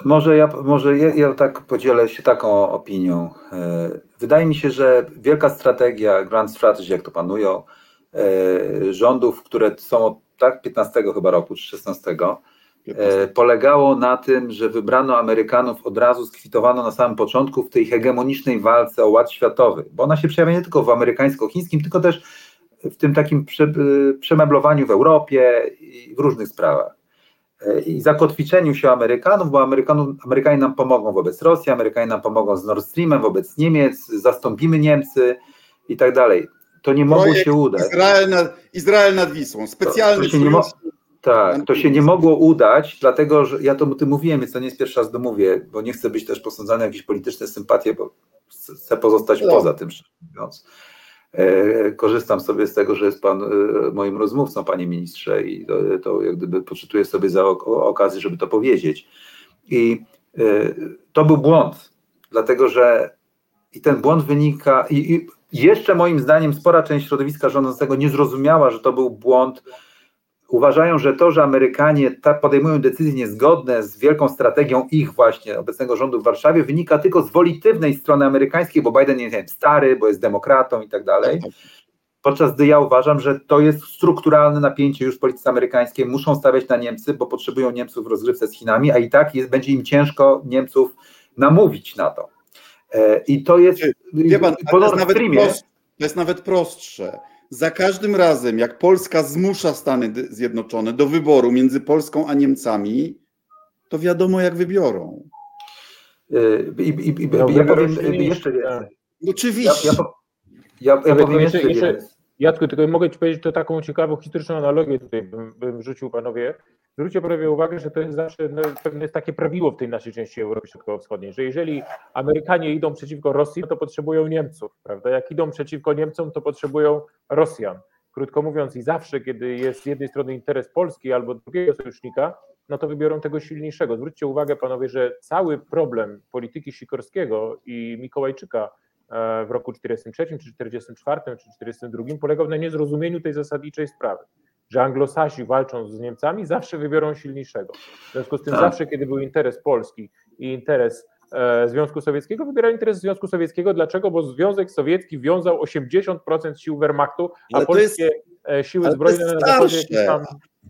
Może ja, może ja, ja, tak podzielę się taką opinią. E, wydaje mi się, że wielka strategia, grand strategy, jak to panują, e, rządów, które są od tak 15 chyba roku, czy 16, 15. E, polegało na tym, że wybrano Amerykanów od razu, skwitowano na samym początku w tej hegemonicznej walce o ład światowy, bo ona się przejawia nie tylko w amerykańsko-chińskim, tylko też w tym takim prze, przemeblowaniu w Europie i w różnych sprawach i zakotwiczeniu się Amerykanów, bo Amerykanów, Amerykanie nam pomogą wobec Rosji, Amerykanie nam pomogą z Nord Streamem, wobec Niemiec, zastąpimy Niemcy i tak dalej. To nie mogło się udać. Izrael nad, Izrael nad Wisłą, specjalny to, to mo- Tak, to się nie mogło udać, dlatego że ja to o tym mówiłem, więc to nie jest pierwszy raz, to mówię, bo nie chcę być też posądzany o jakieś polityczne sympatie, bo chcę pozostać no. poza tym, szczerze mówiąc. E, korzystam sobie z tego, że jest Pan e, moim rozmówcą, Panie Ministrze, i to, to jak gdyby poczytuję sobie za okazję, żeby to powiedzieć. I e, to był błąd, dlatego że i ten błąd wynika, i, i jeszcze moim zdaniem spora część środowiska rządzącego nie zrozumiała, że to był błąd uważają, że to, że Amerykanie podejmują decyzje niezgodne z wielką strategią ich właśnie obecnego rządu w Warszawie, wynika tylko z wolitywnej strony amerykańskiej, bo Biden jest stary, bo jest demokratą i tak dalej. Podczas gdy ja uważam, że to jest strukturalne napięcie już w polityce amerykańskiej. Muszą stawiać na Niemcy, bo potrzebują Niemców w rozgrywce z Chinami, a i tak jest, będzie im ciężko Niemców namówić na to. E, I to jest. Wie pan, to, jest nawet prost, to jest nawet prostsze za każdym razem, jak Polska zmusza Stany Zjednoczone do wyboru między Polską a Niemcami, to wiadomo, jak wybiorą. Y, I, i, i no, ja powiem jeszcze więcej. Oczywiście. Ja, ja, ja, ja powiem jeszcze, jeszcze Jacku, tylko mogę Ci powiedzieć to taką ciekawą historyczną analogię tutaj bym, bym rzucił panowie. Zwróćcie prawie uwagę, że to jest zawsze no, pewne jest takie prawiło w tej naszej części Europy Środkowo-Wschodniej, że jeżeli Amerykanie idą przeciwko Rosji, to potrzebują Niemców, prawda? Jak idą przeciwko Niemcom, to potrzebują Rosjan. Krótko mówiąc, i zawsze, kiedy jest z jednej strony interes Polski albo drugiego sojusznika, no to wybiorą tego silniejszego. Zwróćcie uwagę, panowie, że cały problem polityki Sikorskiego i Mikołajczyka w roku 43, czy 44, czy 42 polegał na niezrozumieniu tej zasadniczej sprawy że anglosasi walcząc z Niemcami zawsze wybiorą silniejszego. W związku z tym Tak. zawsze, kiedy był interes Polski i interes e, Związku Sowieckiego, wybierał interes Związku Sowieckiego. Dlaczego? Bo Związek Sowiecki wiązał 80% sił Wehrmachtu, a jest- polskie e, siły ale to zbrojne jest na zachodzie tam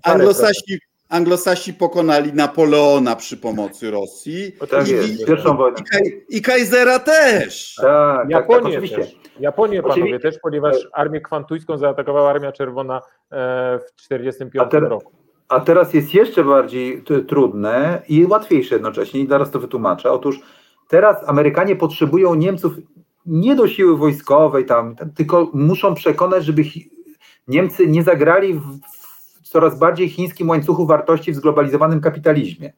Anglosasi, Anglosasi pokonali Napoleona przy pomocy Rosji. Tak I- jest, pierwszą wojnę. i, Kaj, i Kaisera też. Tak, tak, tak, Japonię oczywiście. też. Japonię panowie Oczywiście. też, ponieważ armię kwantuńską zaatakowała Armia Czerwona e, w 1945 A teraz- roku. A teraz jest jeszcze bardziej t- trudne i łatwiejsze jednocześnie, i zaraz to wytłumaczę. Otóż teraz Amerykanie potrzebują Niemców nie do siły wojskowej, tam, tylko muszą przekonać, żeby Niemcy nie zagrali w coraz bardziej chińskim łańcuchu wartości w zglobalizowanym kapitalizmie.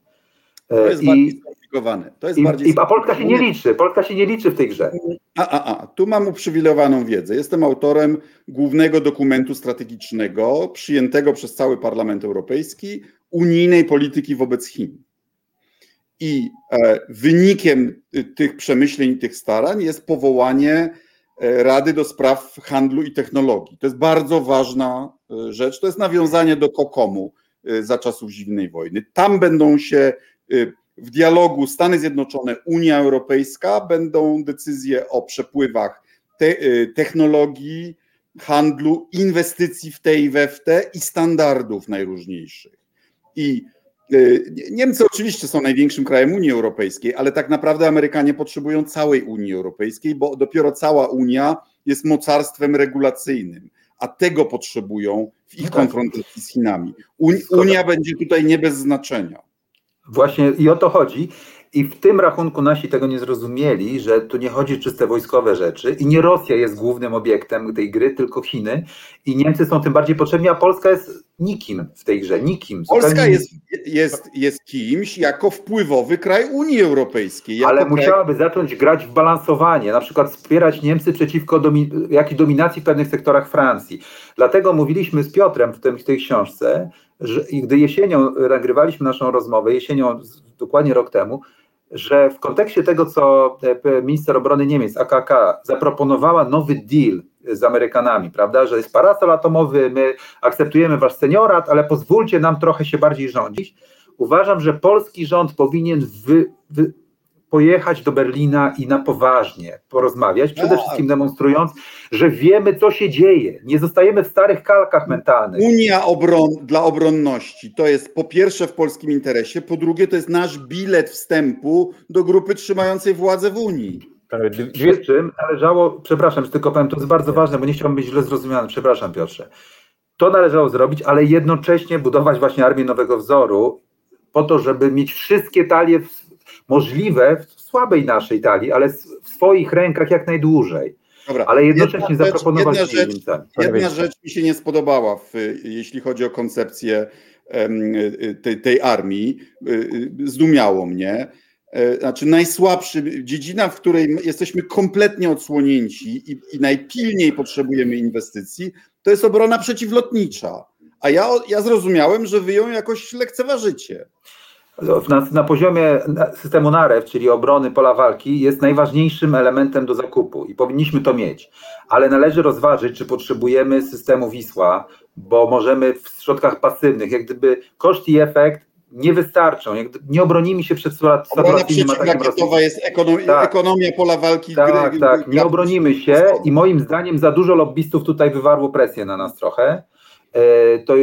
To jest bardziej I, skomplikowane. To jest i, bardziej i, a Polska się nie liczy, Polska się nie liczy w tej grze. A, a, a, tu mam uprzywilejowaną wiedzę. Jestem autorem głównego dokumentu strategicznego przyjętego przez cały Parlament Europejski unijnej polityki wobec Chin. I e, wynikiem y, tych przemyśleń tych starań jest powołanie Rady do Spraw Handlu i Technologii. To jest bardzo ważna e, rzecz. To jest nawiązanie do Kokomu e, za czasów zimnej wojny. Tam będą się e, w dialogu Stany Zjednoczone, Unia Europejska będą decyzje o przepływach te, technologii, handlu, inwestycji w te i we w te i standardów najróżniejszych. I Niemcy oczywiście są największym krajem Unii Europejskiej, ale tak naprawdę Amerykanie potrzebują całej Unii Europejskiej, bo dopiero cała Unia jest mocarstwem regulacyjnym, a tego potrzebują w ich Tak. konfrontacji z Chinami. Zgoda. Unia będzie tutaj nie bez znaczenia. Właśnie i o to chodzi. I w tym rachunku nasi tego nie zrozumieli, że tu nie chodzi o czyste wojskowe rzeczy i nie Rosja jest głównym obiektem tej gry, tylko Chiny. I Niemcy są tym bardziej potrzebni, a Polska jest nikim w tej grze. Nikim. Polska jest, jest, jest kimś jako wpływowy kraj Unii Europejskiej. Ale kraj, musiałaby zacząć grać w balansowanie, na przykład wspierać Niemcy przeciwko domi- jakiejś dominacji w pewnych sektorach Francji. Dlatego mówiliśmy z Piotrem w, tym, w tej książce, że gdy jesienią nagrywaliśmy naszą rozmowę, jesienią dokładnie rok temu, że w kontekście tego, co e, minister obrony Niemiec, AKK, zaproponowała nowy deal z Amerykanami, prawda, że jest parasol atomowy, my akceptujemy wasz seniorat, ale pozwólcie nam trochę się bardziej rządzić. Uważam, że polski rząd powinien wy, wy, pojechać do Berlina i na poważnie porozmawiać, przede Tak. wszystkim demonstrując, że wiemy, co się dzieje. Nie zostajemy w starych kalkach mentalnych. Unia obron, dla obronności to jest po pierwsze w polskim interesie, po drugie to jest nasz bilet wstępu do grupy trzymającej władzę w Unii. Przy czym należało, przepraszam, że tylko powiem, to jest bardzo ważne, bo nie chciałbym być źle zrozumiany, przepraszam Piotrze. To należało zrobić, ale jednocześnie budować właśnie armię nowego wzoru, po to, żeby mieć wszystkie talie w, możliwe w słabej naszej talii, ale w swoich rękach jak najdłużej. Dobra. Ale jednocześnie Jedna rzecz- zaproponować jedna rzecz-. Jedna rzecz mi się nie spodobała, w, jeśli chodzi o koncepcję em, tej, tej armii. Y, y, Zdumiało mnie. E, Znaczy, najsłabszy, dziedzina, w której jesteśmy kompletnie odsłonięci i, i najpilniej potrzebujemy inwestycji, to jest obrona przeciwlotnicza. A ja, ja zrozumiałem, że wy ją jakoś lekceważycie. Na, na poziomie systemu NAREW, czyli obrony pola walki, jest najważniejszym elementem do zakupu i powinniśmy to mieć. Ale należy rozważyć, czy potrzebujemy systemu Wisła, bo możemy w środkach pasywnych, jak gdyby koszt i efekt nie wystarczą. Jak gdyby nie obronimy się przed saturacyjnym atakiem rosyjskim. jest ekonom, Tak. ekonomia pola walki. Tak, gry- tak, nie gry- obronimy się i moim zdaniem za dużo lobbystów tutaj wywarło presję na nas trochę. E, To,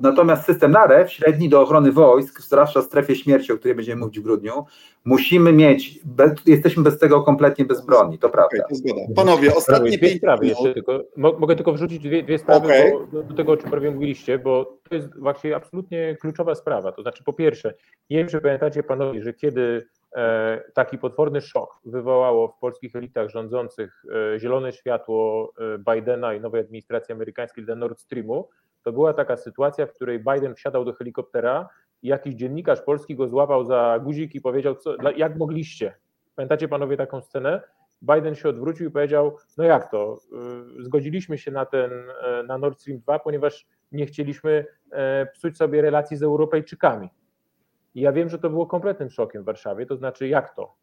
natomiast system NAREW, średni do ochrony wojsk, zwłaszcza w strefie śmierci, o której będziemy mówić w grudniu, musimy mieć, bez, jesteśmy bez tego kompletnie bezbronni, to prawda. Okej, to zgoda. Panowie, ostatnie dwie pięć sprawy jeszcze tylko. Mo- Mogę tylko wrzucić dwie, dwie sprawy Okej. do, do tego, o czym prawie mówiliście, bo to jest właśnie absolutnie kluczowa sprawa. To znaczy, po pierwsze, nie wiem, czy pamiętacie panowie, że kiedy taki potworny szok wywołało w polskich elitach rządzących e, zielone światło e, Bidena i nowej administracji amerykańskiej dla Nord Streamu, to była taka sytuacja, w której Biden wsiadał do helikoptera i jakiś dziennikarz polski go złapał za guzik i powiedział, co, jak mogliście. Pamiętacie panowie taką scenę? Biden się odwrócił i powiedział, no jak to, zgodziliśmy się na ten, e, na Nord Stream 2, ponieważ nie chcieliśmy e, psuć sobie relacji z Europejczykami. I ja wiem, że to było kompletnym szokiem w Warszawie, to znaczy jak to?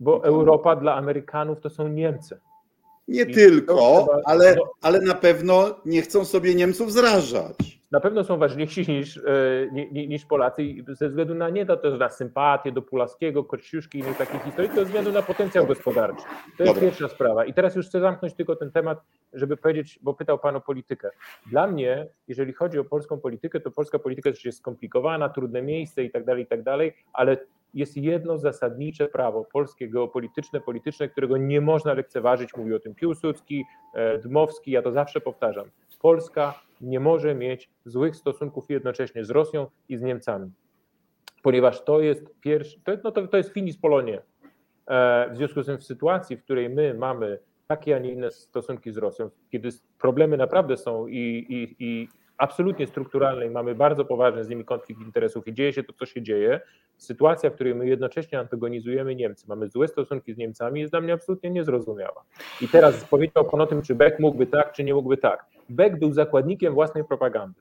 Bo Europa dla Amerykanów to są Niemcy. Nie I tylko, trzeba- ale, no. ale na pewno nie chcą sobie Niemców zrażać. Na pewno są ważniejsi niż, e, ni- ni- niż Polacy ze względu na nie to też na sympatię do Pulaskiego, Kościuszki i innych takich historii, to ze względu na potencjał gospodarczy. To jest Dobra. pierwsza sprawa. I teraz już chcę zamknąć tylko ten temat, żeby powiedzieć, bo pytał Pan o politykę. Dla mnie, jeżeli chodzi o polską politykę, to polska polityka też jest skomplikowana, trudne miejsce i tak dalej, i tak dalej, ale jest jedno zasadnicze prawo polskie, geopolityczne, polityczne, którego nie można lekceważyć. Mówi o tym Piłsudski, e, Dmowski, ja to zawsze powtarzam. Polska nie może mieć złych stosunków jednocześnie z Rosją i z Niemcami, ponieważ to jest pierwszy, to, no to, to jest finis Polonie. E, W związku z tym w sytuacji, w której my mamy takie, a nie inne stosunki z Rosją, kiedy problemy naprawdę są i, i, i absolutnie strukturalne i mamy bardzo poważny z nimi konflikt interesów i dzieje się to, co się dzieje, sytuacja, w której my jednocześnie antagonizujemy Niemcy, mamy złe stosunki z Niemcami, jest dla mnie absolutnie niezrozumiała. I teraz powiedział Pan o tym, czy Beck mógłby tak, czy nie mógłby tak. Beck był zakładnikiem własnej propagandy.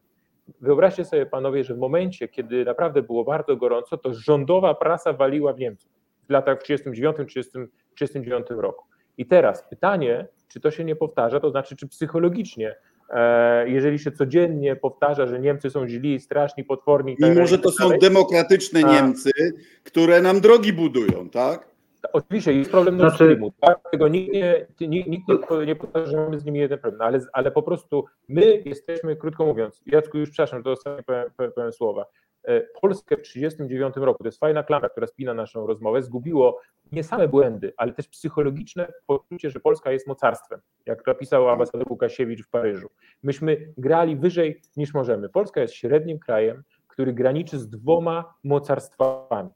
Wyobraźcie sobie panowie, że w momencie, kiedy naprawdę było bardzo gorąco, to rządowa prasa waliła w Niemców w latach 1939 roku. I teraz pytanie, czy to się nie powtarza, to znaczy, czy psychologicznie, e, jeżeli się codziennie powtarza, że Niemcy są źli, straszni, potworni. i tak że to tak są demokratyczne. Niemcy, które nam drogi budują, tak? Oczywiście jest problem Znaczy- Streamu, tak? Tego nikt nie, nikt, nikt nie, nie że mamy z nimi jeden problem, ale, ale po prostu my jesteśmy, krótko mówiąc, Jacku już przepraszam, to ostatnie powiem, powiem, słowa, E, Polskę w 1939 roku, to jest fajna klamra, która spina naszą rozmowę, zgubiło nie same błędy, ale też psychologiczne poczucie, że Polska jest mocarstwem, jak napisał ambasador Łukasiewicz w Paryżu. Myśmy grali wyżej niż możemy. Polska jest średnim krajem, który graniczy z dwoma mocarstwami.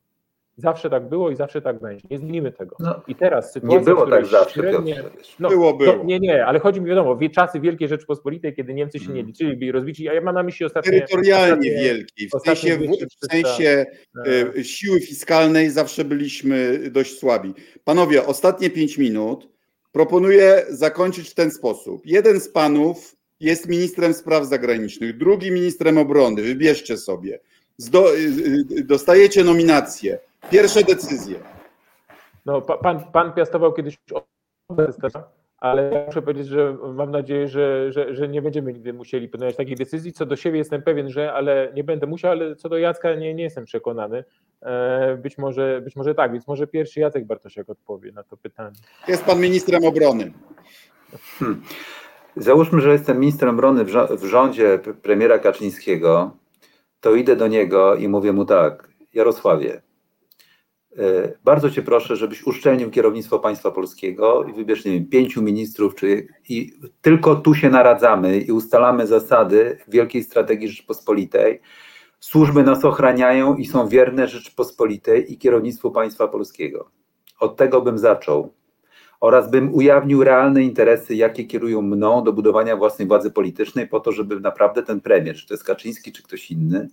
Zawsze tak było i zawsze tak będzie. Nie zmienimy tego. No, I teraz sytuacja, Nie było tak zawsze, średnie, Piotrze. no, Było, było. No, nie, nie, ale chodzi mi wiadomo, wie, czasy Wielkiej Rzeczpospolitej, kiedy Niemcy się nie Mm. liczyli, byli rozbici, a ja mam na myśli ostatnie... Terytorialnie ostatnie- wielki. W sensie, w, 200, w sensie e, e, siły fiskalnej zawsze byliśmy dość słabi. Panowie, ostatnie pięć minut proponuję zakończyć w ten sposób. Jeden z panów jest ministrem spraw zagranicznych, drugi ministrem obrony. Wybierzcie sobie. Zdo, y, y, dostajecie nominację. Pierwsze decyzje. No, pa- pan, pan piastował kiedyś ale ja muszę powiedzieć, że mam nadzieję, że, że, że nie będziemy nigdy musieli podjąć takiej decyzji. Co do siebie jestem pewien, że ale nie będę musiał, ale co do Jacka nie, nie jestem przekonany. E, Być może, być może tak, więc może pierwszy Jacek Bartosiak odpowie na to pytanie. Jest pan ministrem obrony. Załóżmy, że jestem ministrem obrony w rządzie premiera Kaczyńskiego, to idę do niego i mówię mu tak, Jarosławie, bardzo cię proszę, żebyś uszczelnił kierownictwo państwa polskiego i wybierz, nie wiem, pięciu ministrów, czy, i tylko tu się naradzamy i ustalamy zasady wielkiej strategii Rzeczypospolitej. Służby nas ochraniają i są wierne Rzeczypospolitej i kierownictwu państwa polskiego. Od tego bym zaczął oraz bym ujawnił realne interesy, jakie kierują mną do budowania własnej władzy politycznej, po to, żeby naprawdę ten premier, czy to jest Kaczyński, czy ktoś inny,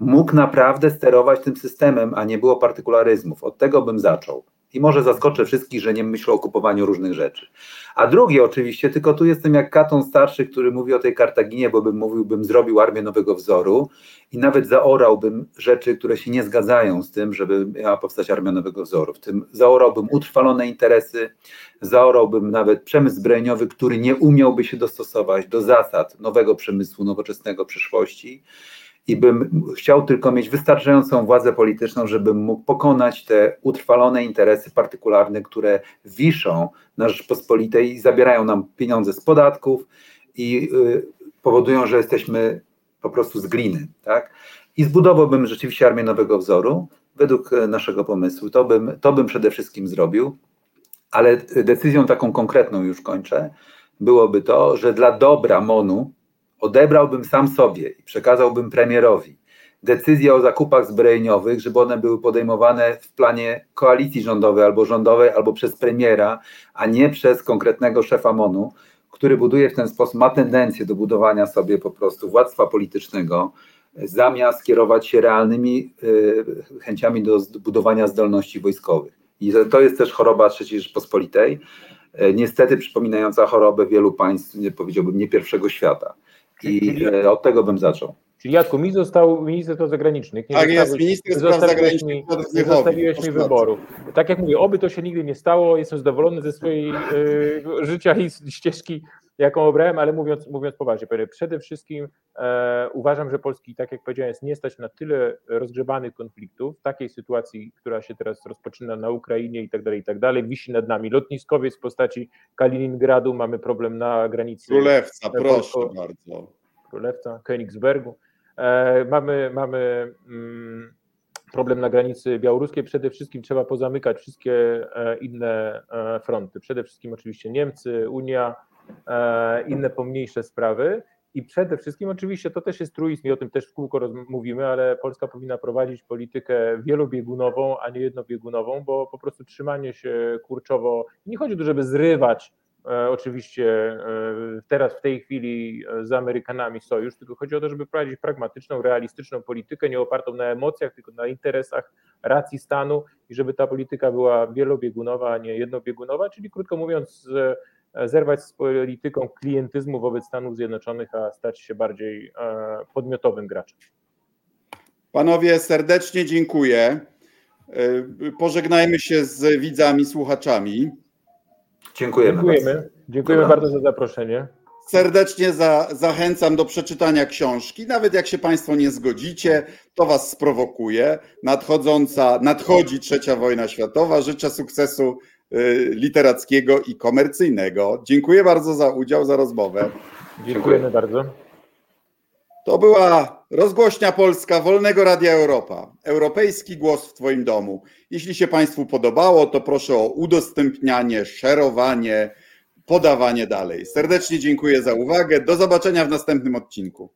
mógł naprawdę sterować tym systemem, a nie było partykularyzmów. Od tego bym zaczął. I może zaskoczę wszystkich, że nie myślę o kupowaniu różnych rzeczy. A drugie oczywiście, tylko tu jestem jak Katon starszy, który mówi o tej Kartaginie, bo bym mówił, bym zrobił armię nowego wzoru i nawet zaorałbym rzeczy, które się nie zgadzają z tym, żeby miała powstać armia nowego wzoru. W tym zaorałbym utrwalone interesy, zaorałbym nawet przemysł zbrojeniowy, który nie umiałby się dostosować do zasad nowego przemysłu, nowoczesnego przyszłości i bym chciał tylko mieć wystarczającą władzę polityczną, żebym mógł pokonać te utrwalone interesy partykularne, które wiszą na Rzeczpospolitej i zabierają nam pieniądze z podatków i y, powodują, że jesteśmy po prostu z gliny, tak? I zbudowałbym rzeczywiście armię nowego wzoru według e, naszego pomysłu. To bym, to bym przede wszystkim zrobił, ale decyzją taką konkretną już kończę, byłoby to, że dla dobra MONU odebrałbym sam sobie i przekazałbym premierowi decyzje o zakupach zbrojeniowych, żeby one były podejmowane w planie koalicji rządowej albo rządowej, albo przez premiera, a nie przez konkretnego szefa MONU, który buduje w ten sposób, ma tendencję do budowania sobie po prostu władztwa politycznego, zamiast kierować się realnymi y, chęciami do budowania zdolności wojskowych. I to jest też choroba III Rzeczpospolitej, y, niestety przypominająca chorobę wielu państw, powiedziałbym, nie pierwszego świata. I y, od tego bym zaczął. Czyli Jacku, mi został minister spraw zagranicznych. Nie tak jest, minister spraw zagranicznych. Nie zostawiłeś mi wyboru. Tak jak mówię, oby to się nigdy nie stało. Jestem zadowolony ze swojej y, życia i ścieżki, jaką obrałem, ale mówiąc, mówiąc poważnie, przede wszystkim e, uważam, że Polski, tak jak powiedziałem, jest nie stać na tyle rozgrzebanych konfliktów, w takiej sytuacji, która się teraz rozpoczyna na Ukrainie i tak dalej, i tak dalej, wisi nad nami lotniskowiec w postaci Kaliningradu, mamy problem na granicy. Królewca, proszę bardzo. Królewca, Königsbergu. E, mamy mamy mm, problem na granicy białoruskiej. Przede wszystkim trzeba pozamykać wszystkie e, inne e, fronty. Przede wszystkim oczywiście Niemcy, Unia, inne pomniejsze sprawy. I przede wszystkim, oczywiście, to też jest truizm i o tym też w kółko mówimy, ale Polska powinna prowadzić politykę wielobiegunową, a nie jednobiegunową, bo po prostu trzymanie się kurczowo, nie chodzi tu, żeby zrywać E, oczywiście e, teraz w tej chwili z Amerykanami sojusz, tylko chodzi o to, żeby prowadzić pragmatyczną, realistyczną politykę, nie opartą na emocjach, tylko na interesach racji stanu i żeby ta polityka była wielobiegunowa, a nie jednobiegunowa, czyli krótko mówiąc, zerwać z polityką klientyzmu wobec Stanów Zjednoczonych, a stać się bardziej e, podmiotowym graczem. Panowie, serdecznie dziękuję. Pożegnajmy się z widzami, słuchaczami. Dziękujemy. Dziękujemy, Dziękujemy Dobra. bardzo za zaproszenie. Serdecznie za, zachęcam do przeczytania książki. Nawet jak się Państwo nie zgodzicie, to Was sprowokuje. Nadchodząca, nadchodzi trzecia wojna światowa. Życzę sukcesu literackiego i komercyjnego. Dziękuję bardzo za udział, za rozmowę. Dziękujemy bardzo. To była rozgłośnia polska Wolnego Radia Europa. Europejski głos w Twoim domu. Jeśli się Państwu podobało, to proszę o udostępnianie, szerowanie, podawanie dalej. Serdecznie dziękuję za uwagę. Do zobaczenia w następnym odcinku.